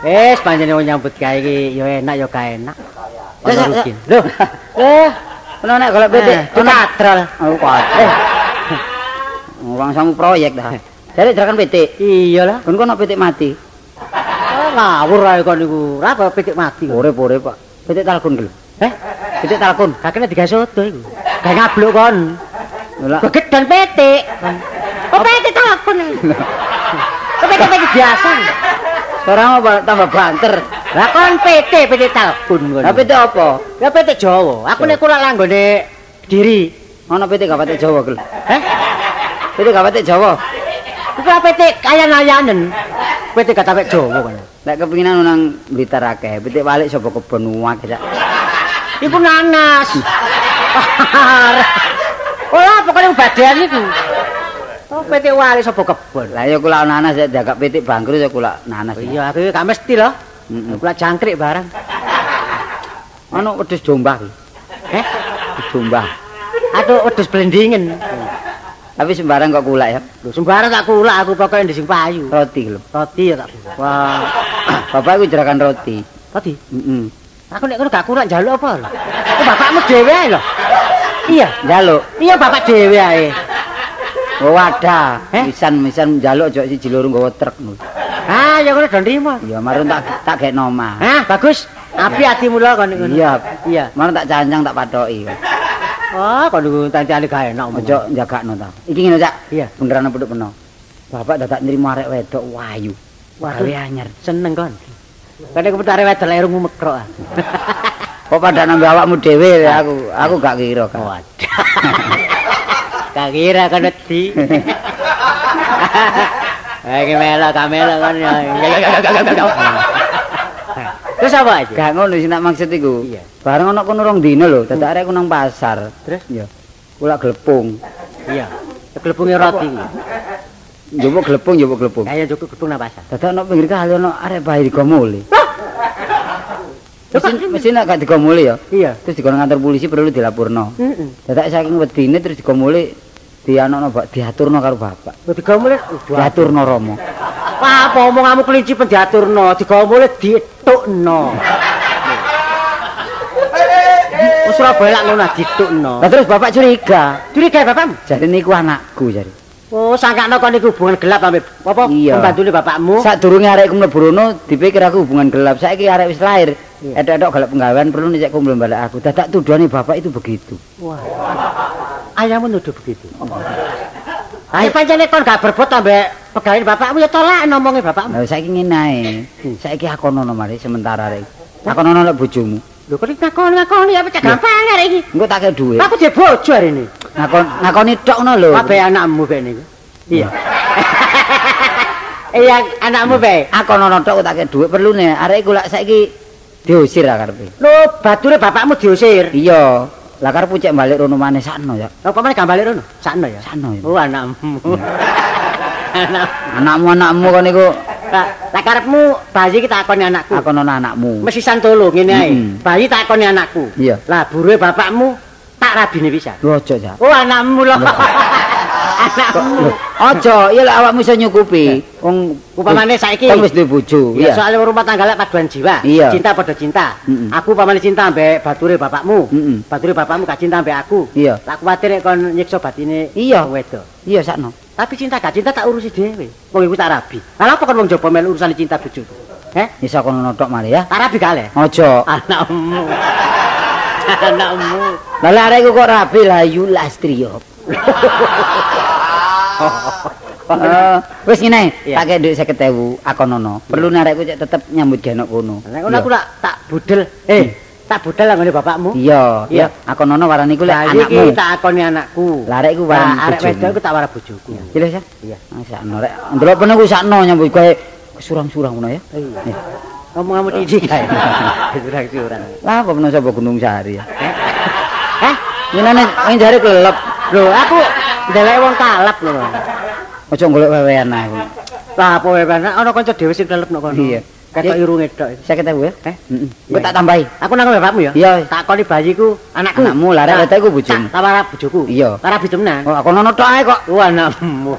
wis pancene wong nyambut gawe iki ya enak ya gak enak Ono ya. rugi. Loh, Eh, ono nek golek pitik. eh, dikatrol. Oh, kuat. Eh. Langsung proyek dah. Jadi jerakan pitik. Iyalah. Kon kono pitik mati. Oh, ngawur ae kon niku. Ora apa pitik mati. kok. Urip-urip, Pak. Pitik talkun ki lho. Eh, Pitik talkun. gak kena digawe soto iku. Gak ngabluk kon. Lah, Begedan petik. Oh, petik takon. Oh, petik-petik biasa. sekarang apa tambah banter. Lah kon PT PT telepon ngono. Lah PT apa? Ya PT Jawa. Aku nek kurang langgone diri. Ana PT Gawate Jawa, Gel. Heh? PT Gawate Jawa. Iku PT kaya ngayanen. PT Gatawek Jawa kan. Lek kepinginan nang Blitar akeh, PT balik sapa kebon uwak sak. Iku nanas. Ora pokoknya badan iku. Oh, PT wali sapa kebon. Lah ya kula nanas ya jaga PT bangkrut ya kula nanas. Iya, aku gak mesti loh. Heeh. Kula jangkrik barang. Ana wedhus jombah iki. Eh, Wedhus jombah. aduh wedhus blendingen. Tapi sembarang kok kula ya. Lho sembarang tak kula aku pokoke ndising payu. Roti lho. Roti ya tak. Wah. Bapak iku jerakan roti. Roti. Heeh. Aku nek ngono gak kurang njaluk apa lho. Itu bapakmu dhewe ae lho. Iya, Njaluk. iya bapak dhewe ae. Oh wadah. Eh? Misan-misan njaluk aja siji loro nggawa truk ngono. Ah, ya ngono do nrimo. Ya marun tak tak gekno omah. Hah, bagus. Api atimu lho kon ngono. Iya. Iya. Marun tak cancang tak patoki. Oh, kon niku tancane gak enak. Ojo njagakno ta. Iki ngene Cak. Iya. Beneran apa peno. Bapak dadak nrimo arek wedok wayu. Waduh. Gawe anyar. Seneng kon. Kene kepetare wedok lerungmu mekrok. ah. Kok pada nambah awakmu dhewe aku aku gak kira kan. Waduh. Gak kira kan wedi. Eh, melo kamelo kan ya. Terus apa aja? Gak ngono sih nak maksud iku. Iya. Bareng ana kono rong dino lho, dadak arek nang pasar. Terus? Ya. Kula glepung. Iya. Glepungnya roti. Njupuk glepung, njupuk glepung. Kayak cukup glepung nang pasar. Dadak ana pinggir kali ana arek bayi digomuli. Mesin mesin gak digomuli ya. Iya. Terus dikono kantor polisi perlu dilapurno. Heeh. Dadak saking wedine terus digomuli dianokno bak diaturno karo bapak. Wis digomule. Diaturno Romo. Apa omonganmu kelinci pendiaturno, digomule ditukno. Wis Surabaya lak ngono ditukno. Lah terus bapak curiga. Curiga bapakmu? Jadi niku anakku jadi. Oh, sangkakno kon niku hubungan gelap ambek apa? Pembantune bapakmu. Sadurunge arek mlebu rono dipikir aku hubungan gelap. Saiki arek wis lahir. Iya. Edok-edok galak penggawean perlu nek kumpul balik aku. Dadak tuduhane bapak itu begitu. Wah. Ayahmu nuduh begitu. Ayo pancene kon gak berbuat ambek pegawai bapakmu ya tolak ngomongnya bapakmu. Lah saiki ngene ae. Saiki akonono mari sementara arek. Akonono lek bojomu. Lho kok ngakoni ngakoni apa cek gampang arek iki. Engko tak kei dhuwit. Aku dhe bojo hari ini. Ngakon ngakoni tok ngono lho. Kabeh anakmu bae niku. Iya. Iya, anakmu bae. Akonono tok tak kei dhuwit perlune. Arek iku lak saiki diusir karepe. Lho, bature bapakmu diusir. Iya. Lah karep cek balik rono maneh sakno ya. Apa meneh gambale rono? Sakno ya. Sakno ya. Oh, anakmu. Anak. Anakmu-anakmu kon niku Lah, lah karepmu bayi iki takoni anakku. akonono anakmu. Mesisan tolo ngene ae. Bayi takoni anakku. Iya. Lah buruhe bapakmu tak rabine pisan. Lho aja ya. Oh, anakmu lho. anakmu. Aja, iya lek awakmu iso nyukupi. Wong Upamane saiki Kan wis duwe bojo. Ya soalnya rumah tangga lek paduan jiwa. Iya. Cinta pada cinta. Mm-mm. Aku pamane cinta ambek bature bapakmu. Mm-mm. Bature bapakmu gak cinta ambek aku. Iya. Tak kuwatir nek kon nyiksa batine Iya. wedok. Iya sakno. Tapi cinta gak cinta tak urusi dhewe. Wong iku tak rabi. Lah apa kon wong jaba melu urusan cinta bojoku? Eh? Iso kono tok mari ya. Tak rabi gale. Aja. Anakmu. Anakmu. Lah arek kok rabi lah yu lastrio. Eh, wis ngene, Iya. kei dhuwit 50.000 akonono. Perlu arekku cek tetep nyambut genok kono. Nek ngono aku tak tak budel. Eh, tak budel lah ngene bapakmu. Iya, Iya. iya. Akonono warani ku lek Lah anakmu. iki tak akoni anakku. Lah arek iku warani Lah, arek wedok iku tak wara bojoku. Jelas ya? Iya. Ah, sakno rek. Ndelok pene ku sakno nyambut kowe surang-surang ngono ya. Iya. Ngomong-ngomong tidik kae. Curang-curang. Lah apa peno sapa Gunung Sari ya? Hah? Yenane ing jare kelelep. Lho, aku ndelek wong kalap lho. Aja golek wewean aku. Lah apa wae ana kanca dhewe sing kelep nok kono. Iya. Ketok irunge tok. 50.000 ya? Eh? Heeh. Engko tak tambahi. Aku nang bapakmu ya? Iya. Tak koni bayiku anakku. Anakmu, lah, Tak- wedok iku bojomu. Tak tawara bojoku. Iya. Tara bidemna. Oh, akonono tok ae kok. Oh, anakmu.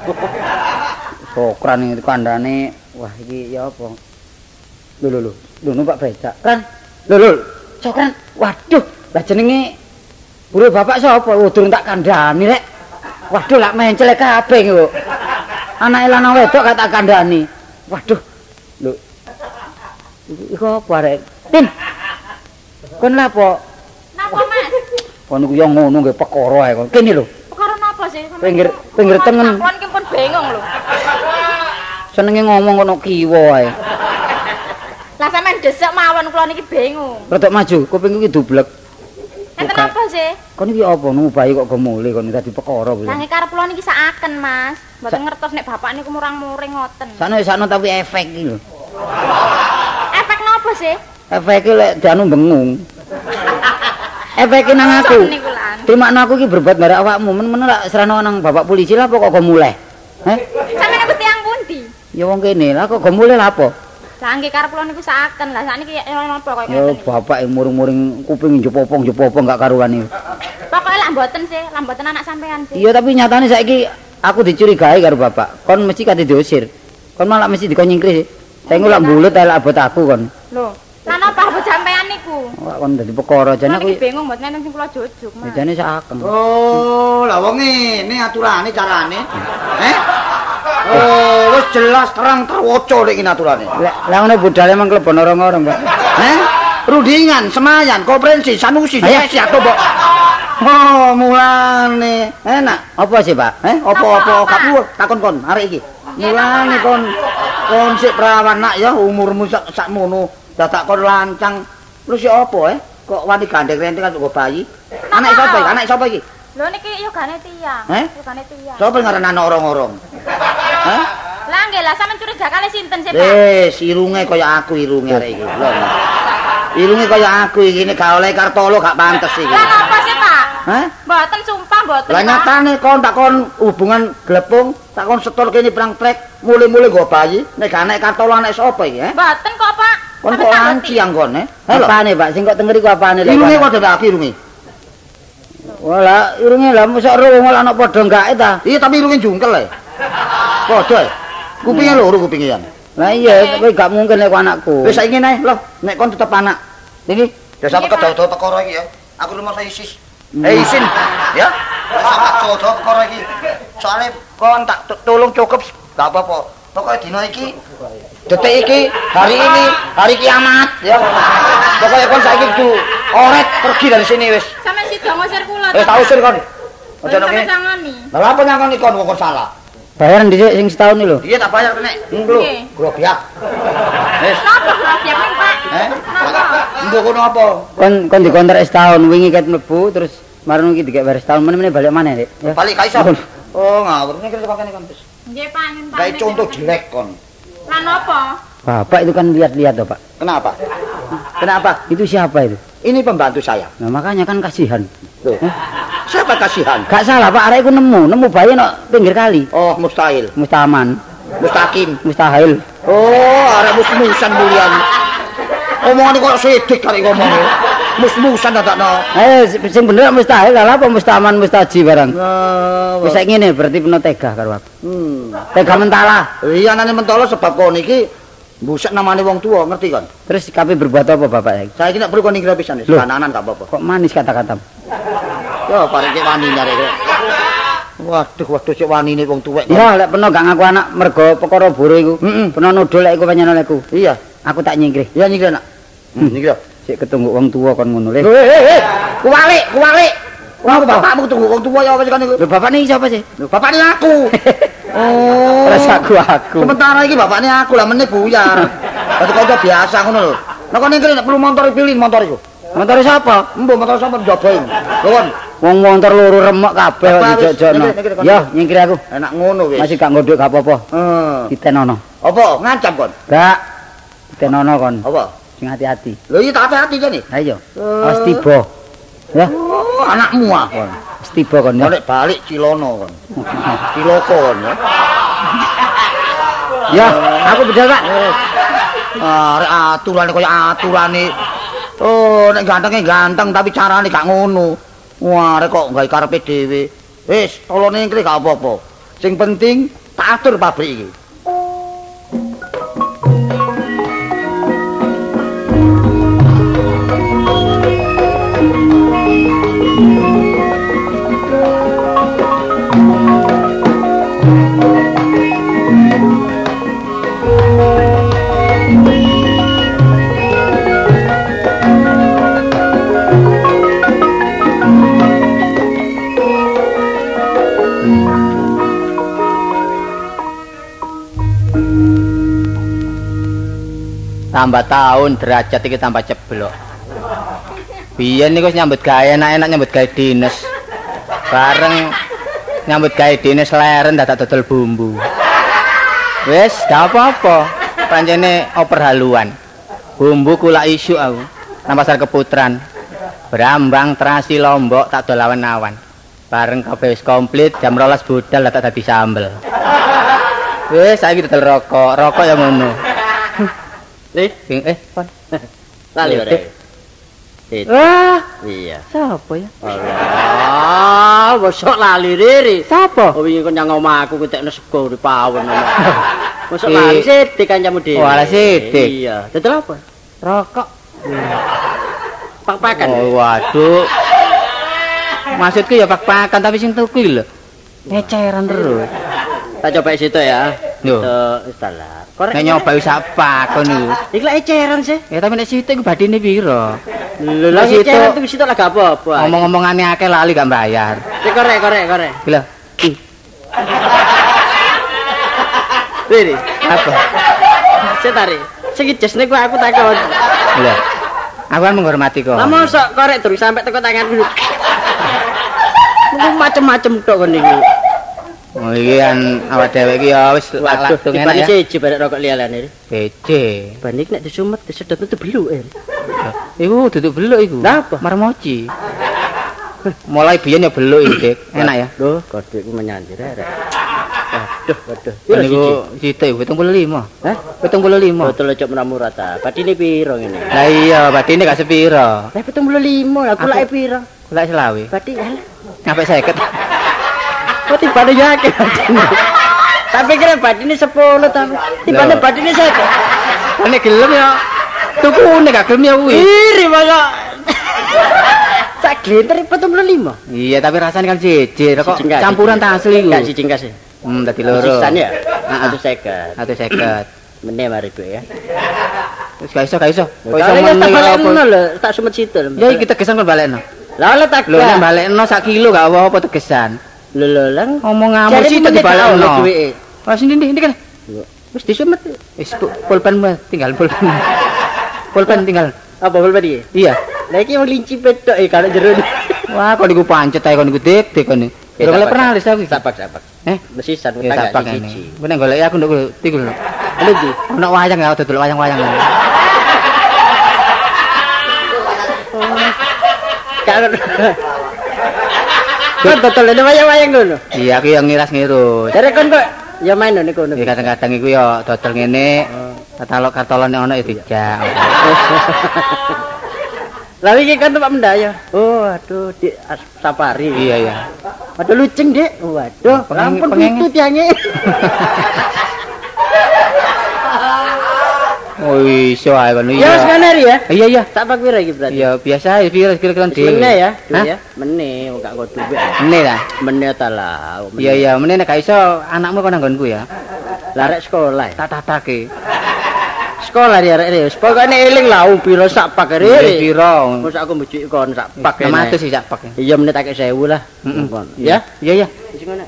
Sokran iki kandhane. Wah, iki ya apa? Lho lho lho. Lho numpak becak. Ran. Lho lho. Sokran. Waduh, lah jenenge Buru bapak sapa? Oh, durung tak kandhani rek. Waduh, lak mencel kabeh kok. Anake lanang wedok gak tak kandhani. Waduh. Lho. Iku apa rek? Tin. Kon lha apa? Napa, Mas? Kon niku yo ngono nggih perkara ae kon. Kene lho. Perkara napa sih? Pinggir pinggir tengen. Kon ki pun bingung lho. Senenge ngomong kono kiwa ae. Lah sampean desek mawon kula niki bingung. Rodok maju, kupingku iki dublek. Enten apa sih? Kon iki apa nemu bayi kok gemule kon dadi perkara kuwi. Nggih karep kula niki sakaken, Mas. Mboten ngertos nek bapak niku murang-muring ngoten. Sakno sakno tapi efek iki lho. Efek napa sih? Efeke lek dianu bengung. Efeke nang aku. Timakno aku iki berbuat bare awakmu, men-men lak serana nang bapak polisi lah apa kok gemule. Heh? Sampe niku tiang pundi? Ya wong kene lah kok gemule lah apa? Lah nggih karep kula niku sakaken. Lah sakniki napa kok Ya ngoten. bapak muring-muring kuping jepopong jepopong gak karuan iki. Pokoke lah mboten sih, lah mboten anak sampean sih. Iya tapi nyatane saiki aku dicurigai karo bapak. Kon mesti kate diusir. Kon malah mesti dikon nyingkris. Saya ngulak bulut ae lak abot aku kon. Lho, lah napa abot sampean niku? Wah kon dadi perkara jane aku bingung mboten enten sing kula jujuk, Mas. jane saken. Oh, lah wong ngene aturane carane. Eh? Oh, wis jelas terang terwoco nek iki aturane. Lah ngono budale emang klebon orang-orang, Pak. Eh? Rundingan, semayan, koperensi, sanusi, sesi atau mbok. Oh, mulane enak. Apa sih, Pak? Eh, apa-apa gak takon kon arek iki. Mulane kon kon sik perawan nak ya umurmu sak sakmono dadak kon lancang. Terus ya apa eh? Kok wani gandeng renteng kan kok bayi? Anak sapa iki? Anak sapa iki? Lho niki yogane tiang. Eh? Yogane tiang. Sapa ngaran anak orang-orang? Hah? Lah nggih lah sampean curiga kali sinten sih, Pak? Wis, irunge kaya aku irunge arek iki. Lho. Irunge kaya aku iki nek gak oleh kartolo gak pantes iki. Lah napa sih, Pak? Hah? Mboten sumpah mboten. Lah nyatane kon tak kon hubungan glepung, tak kon setor kene perang trek, mule-mule nggo bayi, nek gak nek kartolo anak sapa iki, eh? Mboten kok, Pak. Kon kok anci kon, eh? Apane, Pak? Sing kok tengeri ku apane lek? Irunge kok dadi irunge. Wala, irunge lah mosok ro wong ana padha gake ta. Iya tapi irunge jungkel e. Padha. e. Kupinge loro kupinge yan. Lah iya, tapi gak mungkin ku anakku. Wis saiki nae, lho, nek kon tetep anak. Niki, desa Iya, kedawa-dawa perkara iki ya. Aku rumah saya isis. Eh isin, ya. Desa kedawa-dawa perkara iki. Soale kon tak tolong cukup, gak apa-apa. Pokoknya dino iki detik iki, hari ini, hari kiamat, ya. Pokoknya kon saiki kudu oret pergi dari sini wis. Sampeyan sida ngusir kula. Wis tak usir kon. Aja Sampeyan nang sangoni. Lah apa nyangoni kon kon salah? Bayaran dhisik sing setahun iki lho. Iya tak bayar. Nglu, Nggih. grobiak. Wis. Napa siap ning, Pak? Eh? Napa? Kono apa? Kon kon dikontrak setahun wingi ket mlebu terus marung iki dikek bayar setahun meneh balik maneh, Dik. Balik kaiso. Oh, ngawur. Nek kene kene kon. Nggih, Pak. Kayak contoh jelek kon. Lah napa? Bapak itu kan lihat-lihat toh, Pak. Kenapa? Kenapa? Itu siapa itu? Ini pembantu saya. Nah, makanya kan kasihan. Loh. Siapa kasihan? Gak salah, Pak. Arek iku nemu, nemu bayi no pinggir kali. Oh, mustahil. Mustaman, Mustaqim. mustahil. Oh, arek mus-musan mulian. Omongan kok sedik kali ngomongnya. Mus-musan dadakno. Eh, sing bener mustahil lah apa mustaman mustaji barang. Nah, Wis ngene berarti peno tega karo aku. Hmm. Tega mentala. Iya nane mentolo sebab kon iki buset namane wong tua, ngerti kon? Terus kabeh berbuat apa Bapak saiki? Saya nek perlu kon ngira pisan wis Loh. kananan gak apa-apa. Kok manis kata-kata. Yo parek wani nyare kok. Waduh, waduh cek wani wong tuwek. kon. Ya, lek peno gak ngaku anak mergo perkara buru iku. Heeh. Peno nudul lek iku panjenengan lekku. Iya. Aku tak nyingkrih. Iya nyikir nak. Hmm, nyikir. Sik ketunggu wong tua kon ngono le. Lho, eh, eh, eh. Kuwalik, kuwalik. Wong bapakmu tunggu wong tua ya apa kan iku? Lho bapak niki sapa sih? Lho, bapaknya aku. Oh. Terus aku aku. Sementara iki bapaknya aku lah meneh buyar. Dadi kanca biasa ngono lho. Nek iki nek perlu motor pilih motor iku. Motor sapa? Mbok motor sampe njobain. Lho kon, Wong motor loro remek kabeh kok wis, dijojokno. nyingkir, kon. Yo, nyingkir aku. enak ngono wis. Masih gak ngodhok gak apa-apa. Eh. Ditenono. Apa ngancam kon? Gak. Ditenono kon. Apa? Sing hati-hati. Lho iki tak hati-hati jane. Ayo. Eh. Awas tiba. Ya, Oh, anakmu ah kon. Tiba kon ya. Balik balik Cilono kon. Ciloko kon ya. Ya, aku bedal, Pak. Ah, rek aturane kaya aturane. Oh, nek gantenge ganteng tapi carane gak ngono. Wah, rek kok gawe karepe dhewe. Wis, tolone iki gak apa-apa. Sing penting tak atur pabrik iki. Tambah tahun derajat iki tambah ceblok. Biyen niku nyambut gawe enak-enak nyambut gawe dinas. Bareng nyambut gawe dinas leren dadak dodol bumbu. Wis, gak apa-apa. Pancene oper haluan. Bumbu kula isu aku. Nang pasar keputran. Brambang terasi lombok tak dol awan-awan. Bareng kabeh wis komplit jam 12 budal tak dadi sambel. Wis saiki dodol rokok, rokok ya ngono. Nih, Sing eh pon. lali ora. Wah, Iya. sapa ya? Allah, mosok lali riri. Sapa? Wingi kon nyang omahku ku tekno sego di pawon. Mosok lali sithik kancamu dhewe. Oh, sithik. Iya. Dodol apa? Rokok. Pak-pakan. Oh, waduh. Maksudku ya pak-pakan tapi sing tuku lho. Ngeceran terus. Tak coba situ ya. Wis. Korek. Nek nyoba wis apa kon niku. Iki lek eceran sih. Ya tapi nek situ iku badine piro? Lho, situ- eceran tuh situ lah gak apa-apa. Ngomong-ngomongane akeh lali gak bayar. Sik korek, korek, korek. Gila. Riri. Apa? Sik tari. Sing ijes niku aku takon. Gila. Aku kan menghormati kok. Lah mosok korek durung sampe teko tanganku. Niku macem-macem tok kon niku. Oh iki kan awak dhewe iki ya wis Waduh, langsung enak dibanding ya. siji barek rokok liyane. Bece. Banding nek disumet disedot itu beluk. Eh. Iku duduk beluk iku. Lah apa? Marmoci. Mulai biyen ya beluk iki, Dik. Enak ya. Loh, kodekku menyandir rek. Waduh, waduh. Kan Piro niku siji? situ 75. Hah? 75. Betul cok murah-murah ta. Badine piro ngene? Lah iya, badine gak sepiro. Lah 75, aku Aku- lek piro? Kula selawe. Badi alah. Sampai 50. Kok tibane yake badine? Tak pikir badine 10 tapi tibane badine 50. Nek gelem ya tukune gak gelem ya kuwi. Iri masa. Sak glenter 75. Iya, tapi rasanya kan jejer kok campuran tak asli iku. Enggak siji enggak sih. Hmm, dadi loro. Sisan ya? Heeh. Satu seket. Satu seket. Meneh mari Bu ya. Wis gak iso, gak iso. Kok iso tak meneng apa? lho, tak sumet situ. Ya iki tegesan kon balekno. Lah oleh tak Lho nek gak. balekno sak kilo gak apa-apa tegesan. Lho lho lang. Ngomong ngamuk Jare sih meneh tadi tak ono balekno. duweke. Wah sini ndi, ndi kan. Wis disumet. Wis pu- pulpen mah tinggal pulpen. Pulpen tinggal. Apa bol tadi? Iya. Lah iki wong linci petok e kalau jero. Wah, kok niku pancet ae kok niku dik dik kon. Ya, Ora oleh sabar, pernah lis aku. iki. Sapak sapak. Eh, Mesisan ya utang sapak gak ini. siji. Bener golek aku nduk tiku lho. Lho di. Ono wayang ya, dodol wayang-wayang. Kalau Kok total ada wayang-wayang ngono. Iya, aku yang ngiras ngirus. Jare kon kok ya main nek kono. Ya kadang-kadang iku ya dodol ngene. Katalog kartolone ono ya dijak. Lah iki kan tempat mendaya. Oh, aduh di safari. Iya, iya. Waduh luceng, Dek. Waduh, ampun pengenge. tutut yange. Oh, iso ae kon Ya wis iya. ngene ri ya. Iya, iya. Tak pak pira iki berarti? Ya biasa ya kira kira Wis dhewe. Meneh ya, ya. Meneh wong gak kok duit. Meneh ta? Meneh ta lah. oh. Iya, iya, meneh nek gak iso anakmu kok nanggonku ya. Lah rek sekolah. ya. Tak tatake. Sekolah ya rek wis. Pokoknya eling lah um piro sak pak ri. piro? Mos aku mbujuk kon sak pak. 600 sih sak pak. Iya meneh tak 1000 lah. Ya. Iya, iya. Wis ngono.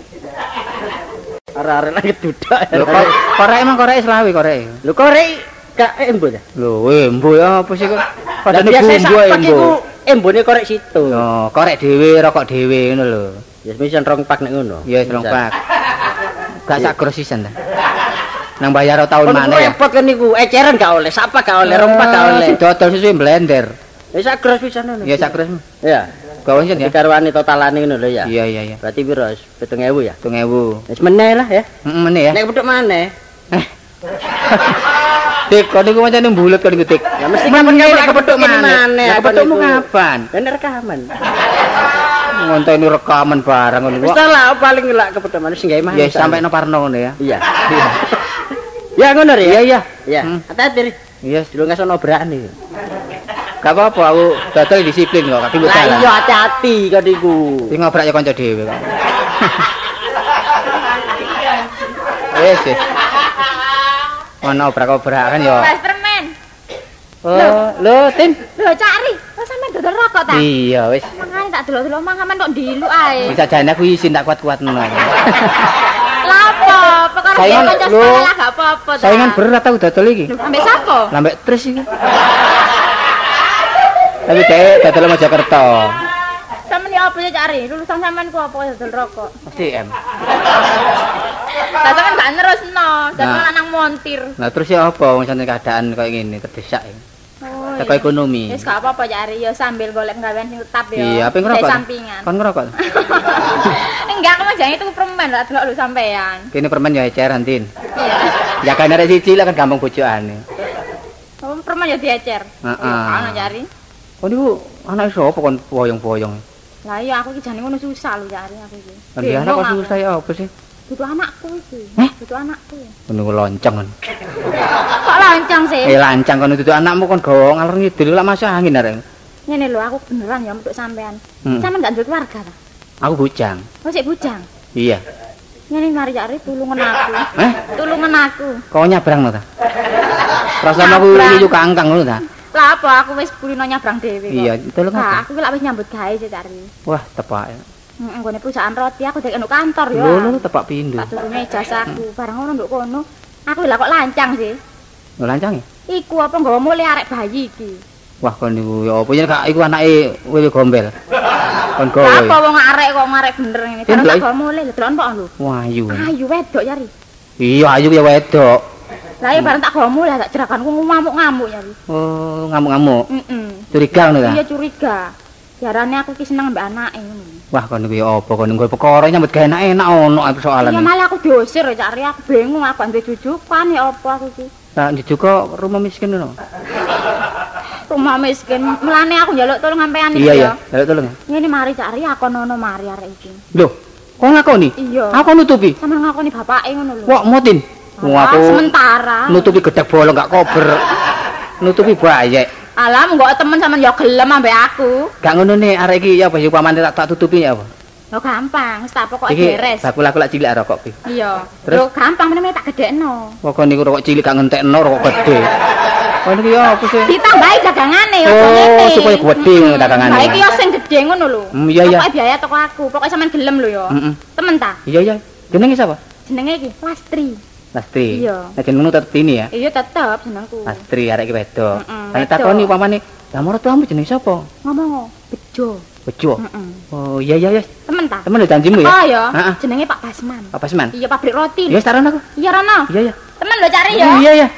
Arek-arek lagi dudak. Lho kok korek emang korek selawe korek. Lho korek gak embo ta? Lho, embo ya apa sih kok? Padane sak bumbu pak iku embo. embone korek situ. Yo, korek dhewe, rokok dhewe ngono lho. Ya misen rong pak nek ngono. Ya wis rong pak. Gak sak grosisan ta. Nang bayar tahun Kon mana ya? repot kan niku, eceran gak oleh, sapa gak oleh, rong pak gak oleh. Si dodol sesuai blender. Ya sak gros pisan ngono. Ya sak gros. Ya. Gawen ya. Dikarwani totalane ngono lho ya. Iya, iya, iya. Berarti piro? 7000 ya? 3000. Wis meneh lah ya. Heeh, meneh ya. Nek pedhok maneh. Tik, kok niku macane mbulet kok niku tik. Ya mesti kepethuk kepethuk maneh. maneh, Nek apa kepethukmu niku? kapan? Dan rekaman. Ngonteni rekaman ngono Wis kok. ta lah paling lah kepethuk maneh sing gawe maneh. Ya sampai no parno ngono ya. Iya. Ya ngono Ri. Iya, iya. Iya. Hmm. Hati-hati Ri. Iya, Dulu nggak sono berani. gak apa-apa aku dodol disiplin kok, Lah dalan. iya hati-hati kok niku. Sing ngobrak ya kanca dhewe kok. Wes wes. Ono obrak-obrak kan ya. Mas permen. Oh, lho Tin. Lho cari. Kok sampe dodol rokok ta? Iya wis. Mangane tak delok-delok mangaman kok diluk ae. Bisa jane aku izin tak kuat-kuat ngono. Lah apa? Perkara kanca lho. sekolah gak apa-apa ta. Saingan berat tau dodol iki. Ambek sapa? Lambek tris iki. Tapi dhek dodol Mojokerto. Sampeyan ya apa ya cari? Lulusan sampean ku apa dodol rokok? Mesti M. Lah sampean gak nerusno, Nah. lanang montir. Nah terus ya apa wong sampe keadaan kayak gini terdesak ya. Oh. Teko iya. ekonomi. Wis gak apa-apa cari ya sambil golek gawean sing tetap ya. Iya, apa Dari ngerokok? sampingan. Kon ngerokok. Enggak, aku mah jangan itu permen lah delok lu sampean. Kene permen ya eceran tin. Iya. Ya kan arek siji lah kan gampang bojokane. Oh, permen ya diecer. Heeh. Ana cari. Oh niku anak sapa kon boyong-boyong. Lah iya aku iki jane ngono susah lho cari aku iki. Dia anak kok susah ya apa sih? Butuh anakku iki. Heh? Butuh anakku. Niku lonceng. Kok lancang sih? Eh lancang kon itu anakmu kon gawa ngalor ngidul lah masuk angin arek. Ngene lho aku beneran ya untuk sampean. Hmm. Sampean gak duwe keluarga ta? Aku bujang. Oh sik bujang. Iya. Ngene mari cari tulungan aku. Eh, Tulungan aku. kau nyabrang no ta? Perasaan aku juga kangkang ngono ta? Lah apa aku wis kulino nyabrang dhewe kok. Iya, tolong Nah, aku lak wis nyambut gawe sih cari. Wah, tepak. Heeh, nggone perusahaan roti aku dek eno kantor ya. Lho, tepak pindho. Tak turune ijazahku. Barang ngono nduk kono. Aku lah kok lancang sih. Lho lancang ya? Iku apa nggawa mulai arek bayi iki. Wah, kon niku ya apa yen gak iku anake wewe gombel. Kon Lah apa gawe. wong arek kok ngarek bener ngene. Lho, tak gawa mulai lho delon kok lho. Wah, ayu. Ayu wedok yari. Iya, ayu ya wedok. Lah ya barang tak gawa mulai tak jerakanku ngamuk-ngamuk yari. Oh, ngamuk-ngamuk. Heeh. Curiga ngono ta? Iya curiga. Jarane aku ki seneng mbak anake ngono. Wah, kon niku ya apa kon nggo perkara nyambut gawe enak-enak ono aku Iya soalan. malah aku diusir ya cari aku bingung aku ambek jujukan ya apa aku ki. Nah, juga rumah miskin ngono. Rumah miskin. Mulane aku njaluk tolong sampean iki Iya, iya. ya. Ayo tolong. Ngene mari cari aku nono mari arek iki. Loh, kok ngakoni? Iya. Aku nutupi. Sama ngakoni bapake ngono lho. Wah, mutin. Wah, Ah, aku sementara. nutupi gedek bolong gak kober. Nutupi bayek. Alam kok temen sampean ya gelem ambek aku. Gak ngono nih, arek iki ya apa sih pamane tak tak tutupi ya apa? Yo gampang, wis tak pokoke Iki beres. bakul aku lak cilik rokok iki. Iya. Terus? Gampang meneh tak gedekno. Pokok niku rokok cilik gak ngentekno rokok gede. Oh niki ya apa sih? Ditambahi dagangane yo Oh, ngene. supaya gede Mm-mm. dagangane. Lah iki yo sing gedhe ngono lho. Hmm, iya, iya. Pokoke biaya toko aku, pokoke sampean gelem lho yo. Heeh. Temen ta? Iya iya. Jenenge sapa? Jenenge iki Lastri. Lastri. Iya. Nah jenengmu tetep ini ya. Iya tetep jenengku. Lastri arek iki wedok. Lah wedok. takoni upamane, "Lah mertuamu jenenge sapa?" Ngomong bejo. Bejo. Heeh. Oh, iya iya iya. Temen ta? Temen lho janjimu ya? Oh ya, Heeh. jenenge Pak Basman. Apa seman? Iya pabrik roti. Iya, taruh aku. Iya Rono. Iya iya. Temen lo cari ya. Iya iya.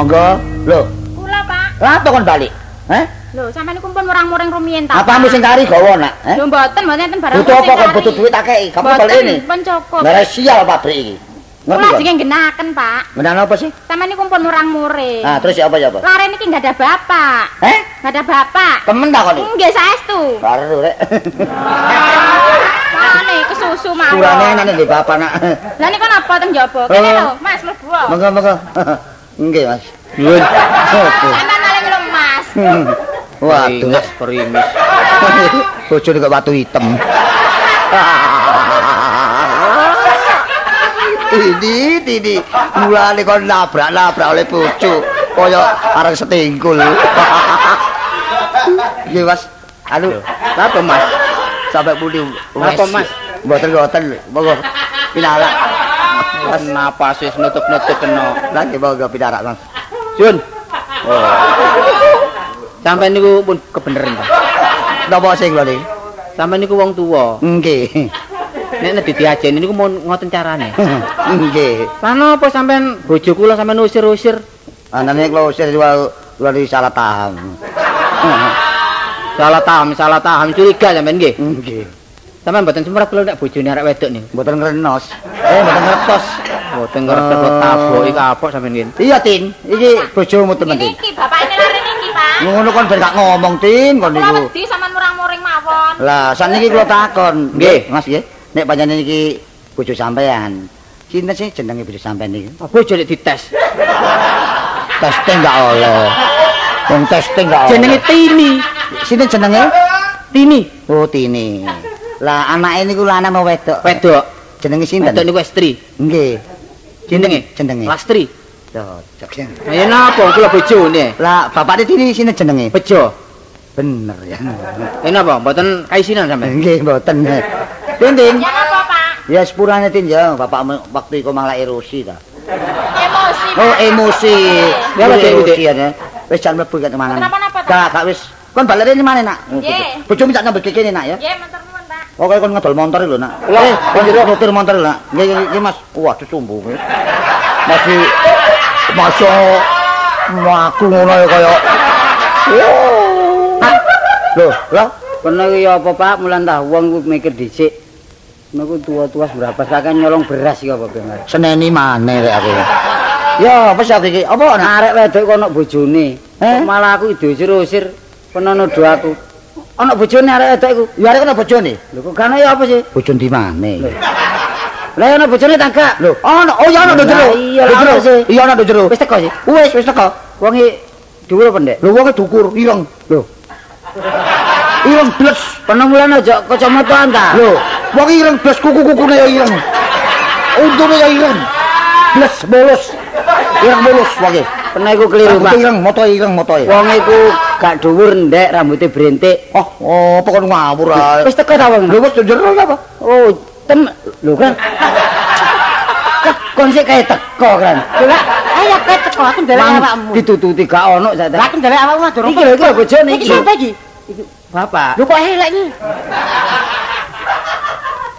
Monggo. Lho, Kula Pak. lah apa kon balik? Heh? Lho, sampean niku pun murang-muring rumiyin ta. Apamu sing kari gawa nak? Heh? Lho mboten mboten enten barang. Butuh apa kon butuh duit tak kei? Kamu Mboten, balik ini. Pun cukup. Nggak sial pabrik iki. Ngerti Kula kon? jenenge genaken, Pak. Menang apa sih? Sampean niku pun murang-muring. Ah, terus ya apa ya apa? Lare niki enggak ada bapak. Heh? Enggak ada bapak. Temen tak kon iki? Nggih saestu. Baru rek. Mane kesusu mawon. Kurane nih bapak nak. Lah niku napa teng jaba? Kene Oh. lho, Mas mlebu. Monggo monggo. Nggih, Mas. Sampean malah ngelem Mas. Waduh, perimis. Bojone kok watu hitam. Ini, ini, mulane kon nabrak-nabrak oleh bojo, kaya areng setingkul. Nggih, Mas. Anu, napa, Mas? Sampai pundi? Napa, Mas? Mboten-mboten, monggo. Pinarak. Mas napas wis nutup-nutup kena. Lagi monggo pinarak, Mas. Jun. Oh. Sampai niku pun kebeneran, Pak. Napa sing lho niki? Sampai niku wong tuwa. Nggih. Nek nek diajeni niku mau ngoten carane. Nggih. Lah napa sampean bojo kula sampean usir-usir? Anane kula usir kula di salah paham. Salah paham, salah paham curiga sampean nggih. Nggih. Sampean mboten semrap kula nek bojone arek wedok niku. Mboten ngrenos. Eh, mboten ngertos. Mboten ngerti kok Oh. taboki kapok sampean nggih. Iya, Tin. Iki bojomu temen, Tin. Niki bapakne lare niki, Pak. Ngono kon ben gak ngomong, Tin, kon niku. wedi sampean murang-muring mawon. Lah, saniki kula takon. Nggih. Mas nggih. Nek panjenengan iki bojo sampean. Sinten sih jenenge bojo sampean iki? Oh, bojo nek dites. Testing enggak oleh. Wong testing enggak oleh. Jenenge Tini. Sinten jenenge? Tini. Oh, Tini. Lah anake niku lanang apa wedok? Wedok. Jenenge sinten? Wedok niku estri. Nggih. Jenenge Jenenge. Lastri. Cocok sih. Ayo napa kula bojone? Lah bapakne Tini sinten jenenge? Bejo. Bener ya. Eh napa mboten kaisinan sampean? Nggih, mboten. Tin Tin. Ya apa, Pak? Ya sepurane Tin ya, bapakmu waktu iku malah erosi ta. Emosi. Oh, emosi. Ya, emosi Dik. ya. Wis jan mlebu kat mangan. Kenapa-napa, Ta? Gak, gak wis. Kon balere ini mana, Nak? Nggih. Bojomu tak nyambut kene, Nak ya. Ya, matur Oke, kon ngedol motor lho, Nak. Eh, kon jero sopir motor lho, Nak. Nggih, nggih, Mas. Waduh, sumbu. Masih masuk mlaku ngono ya kaya. Loh, lah Kono iki apa Pak, mulan tah wong mikir dhisik. Niku tua-tua berapa sakan nyolong beras iki apa bener. seneni maneh rek aku. Ya, apa sih iki? Apa Nak? Arek wedok kono bojone. Eh? Malah aku diusir-usir kono nuduh aku. Ana bojone arek wedok iku. Ya arek ana bojone. Lho kok gane ya apa sih? Bojon di mana? Lah ana bojone ta gak? Lho, ana oh ya ana do jero. Iya, ana sih. Iya ana do jero. Wis teko sih. Wis, wis teko. Wong dhuwur apa ndek? Lho wong dukur ireng. Lho. Ireng bles. Kono mulan aja kacamataan ta. Lho, wong ireng bles kuku-kukune ya ireng. Untune ya ireng. Bles bolos. Ireng bolos wong iki. Kono iku keliru Rambutnya Pak. ireng, motoe ireng motoe. Wong iku gak dhuwur ndek rambutnya brentik. Oh, oh, apa kon ngawur ae. Wis teko ta wong? Lho wis jero apa? Oh, tem lho kan. Kon sik kae teko kan. Lah, ayo kowe teko aku ndelok awakmu. ditututi gak ono sak. Lah aku ndelok awakmu durung. Iki lho iki bojone Iki sapa iki? Bapak. Lho kok elek iki?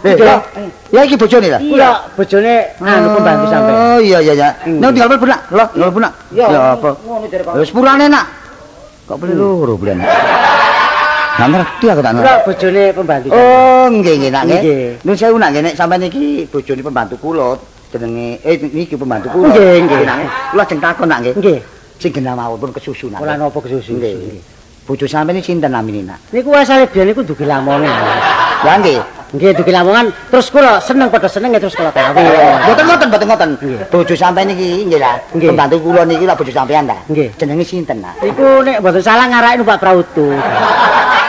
Eh, Iki ya iki bojone lah. Iya, bojone anu pembantu sampean. Oh iya iya iya. Hmm. Nek tinggal mlebu nak. Lho, tinggal mlebu nak. Ya apa? Ngono jare Pak. Wis purane nak. Kok beli loro bulan. Nggak ngerti aku tak ngerti. bojone pembantu. Oh, nggih nggih nak nggih. Nun sewu nak nggih nek sampean iki bojone pembantu kula jenenge eh niki pembantu kula. Nggih, nggih. Nak, Kula jeng takon nak nggih. Nggih. Sing genah mawon pun kesusu nak. Ora napa kesusu. Nggih. Bojo sampean iki sinten namine nak? Niku asale biyen niku dugi lamongan. Ya nggih. Nggih dugi lamongan terus kula seneng padha seneng terus kula kawin. Mboten mboten ngoten. Nggih. Bojo sampean iki nggih lah. Pembantu kula niki lah bojo sampean ta. Nggih. Jenenge sinten nak? Iku nek mboten salah ngarake numpak prautu.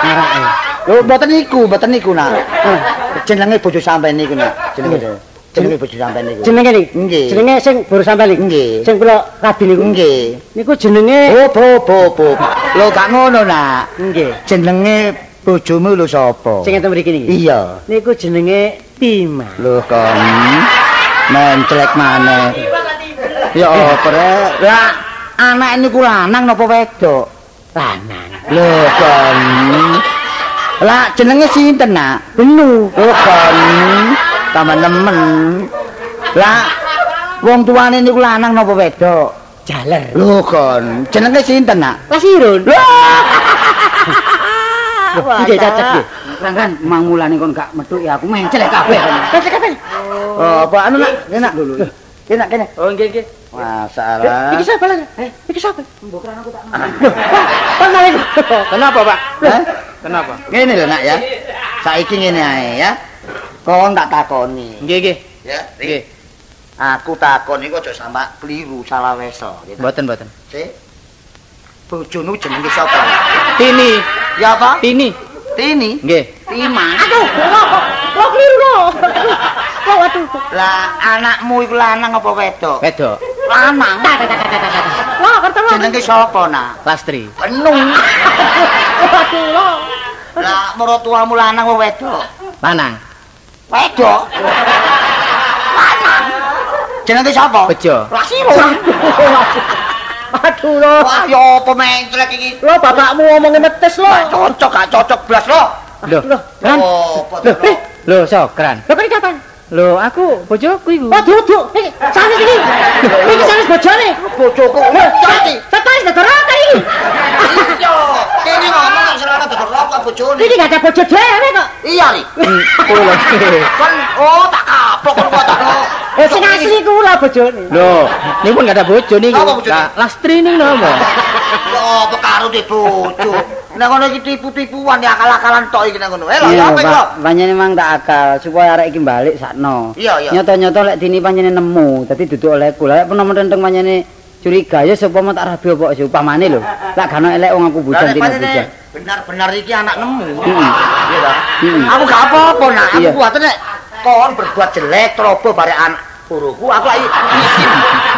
Ngarake. Lho mboten niku, mboten niku nak. Jenenge bojo sampean niku nak. Jenenge jenenge bojo sampean niku. Jenenge niki. Nggih. Jenenge sing baru sampean niki. Nggih. Sing kula rabi niku. Nggih. Niku jenenge Oh, bo bo bo. Lho gak ngono nak. nggih. Jenenge bojomu lho sapa? Sing enten mriki niki. Iya. Niku jenenge Tima. Lho kon. Mencelek maneh. Ya apa rek? Lah anak niku lanang napa wedok? Lanang. Lho kon. Lah jenenge sinten nak? Benu. Lho kon. Tambah nemen. Lah wong tuane niku lanang napa wedok? Jaler. Lho kon. Jenenge sinten nak? Pasirun. Wah, Nggih cacak nggih. Kan kan mang mulane kon gak metu ya aku mencelek kabeh. Cacak kabeh. Oh, apa anu nak? Enak dulu. Enak kene. Oh nggih nggih. Masalah. Iki sapa lagi? Eh, iki sapa? Kon malah. Kenapa, Pak? Hah? Kenapa? Ngene lho nak ya. Saiki ngene ae ya. Kon tak takoni. Nggih nggih. Ya, Nggih. Aku takon iku aja sampe keliru salah gitu. Mboten mboten. Sik. Bojomu jenenge sapa? Tini. Ya apa? Tini. Tini. Nggih. Tima. Aduh, lo keliru lo. Lo waduh. Lah anakmu iku lanang apa wedok? Wedok. Lanang. Kerta lo. Jenenge sapa nak? Lastri. Penung. Waduh. Lah mertuamu lanang apa wedok? Lanang. Wedok. Lanang. Jenenge sapa? Bejo. Aduh lo. Wah, ya apa menclek iki? Lo bapakmu ngomongin metes lo. Gak cocok, gak cocok blas lo. Loh, Kan? Oh, apa Loh, tuh? eh, loh sokran. Lo kan kapan? Loh, aku bojoku iku. Waduh, waduh. Iki sanes iki. Iki sanes bojone. bojoku ngerti. Sanes diteraka iki. Yo, kene ngomong gak serana dodol rokok bojone. Iki gak ada bojo dhewe kok. Iya, Ri. Kulo. Kon oh tak kapok kon kok tak. Eh sing asli kula bojone. Lho, niku pun gak ada bojo niku. Apa bojone? Lah, Lastri ning napa? Ya apa karo di bojo. Nek ngono iki tipu-tipuan ya akal-akalan tok iki nek ngono. Eh lho apa iki? Panjenengan memang tak akal supaya arek iki balik sakno. Iya, iya. Nyoto-nyoto lek dini panjenengan nemu, dadi duduk oleh kula. Lek pernah menteng panjenengan curiga ya sapa mau tak rabi apa sih upamane lho. Lek gak ono elek wong aku Lah bujan pancene bujan. benar-benar iki anak nemu. Heeh. Iya ta? Aku gak apa-apa nak. Aku kuat nek kon berbuat jelek trobo bare anak buruku aku lagi izin.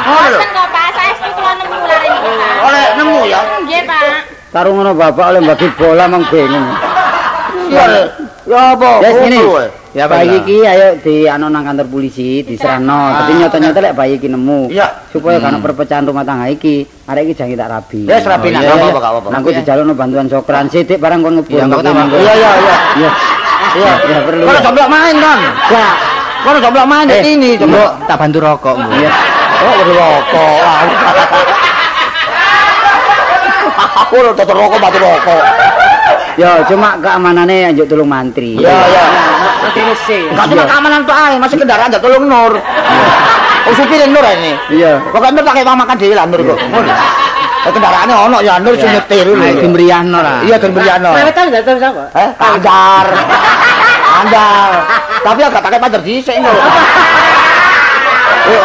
Ngono lho. Kok Pak, saestu kula nemu lare Pak. Oleh nemu ya. Nggih Pak. Karo ngono bapak oleh bagi bola mang bingung. Iya. Ya apa? Ya sini. Eh. Ya, bayi iki ayo di anu nang kantor polisi diserahno. Dadi nyoto-nyoto lek bayi iki nemu. Supaya gak ono perpecahan rumah tangga iki. Arek iki jangan tak rabi. Ya serapi nak iya, gak iya. apa-apa. Nang kudu jalukno bantuan sokran sithik barang kon ngebul. Iya. Iya iya iya. Iya. Iya. Ya perlu. Kono jomblo main kan? Gak. Kono jomblo main di sini jomblo. Tak bantu rokok, Mbok. Iya. Oh, berrokok. Aku udah tutup rokok, batu rokok. Ya cuma keamanannya anjuk tolong mantri. Iya, iya. Terus sih. Gak cuma keamanan tuh aja, masih kendaraan jatuh tolong nur. Oh, supirin nur ini. Iya. Pokoknya nur pakai uang makan dewi lah nur kok. Nur. Eh, kendaraannya ono ya nur sing nyetir Nah, lho. iki mriyahno lah. Iya, kan beriano. Pewetan enggak tahu siapa? Eh, andar. Andar. Tapi agak pakai pacar dhisik lho. Eh,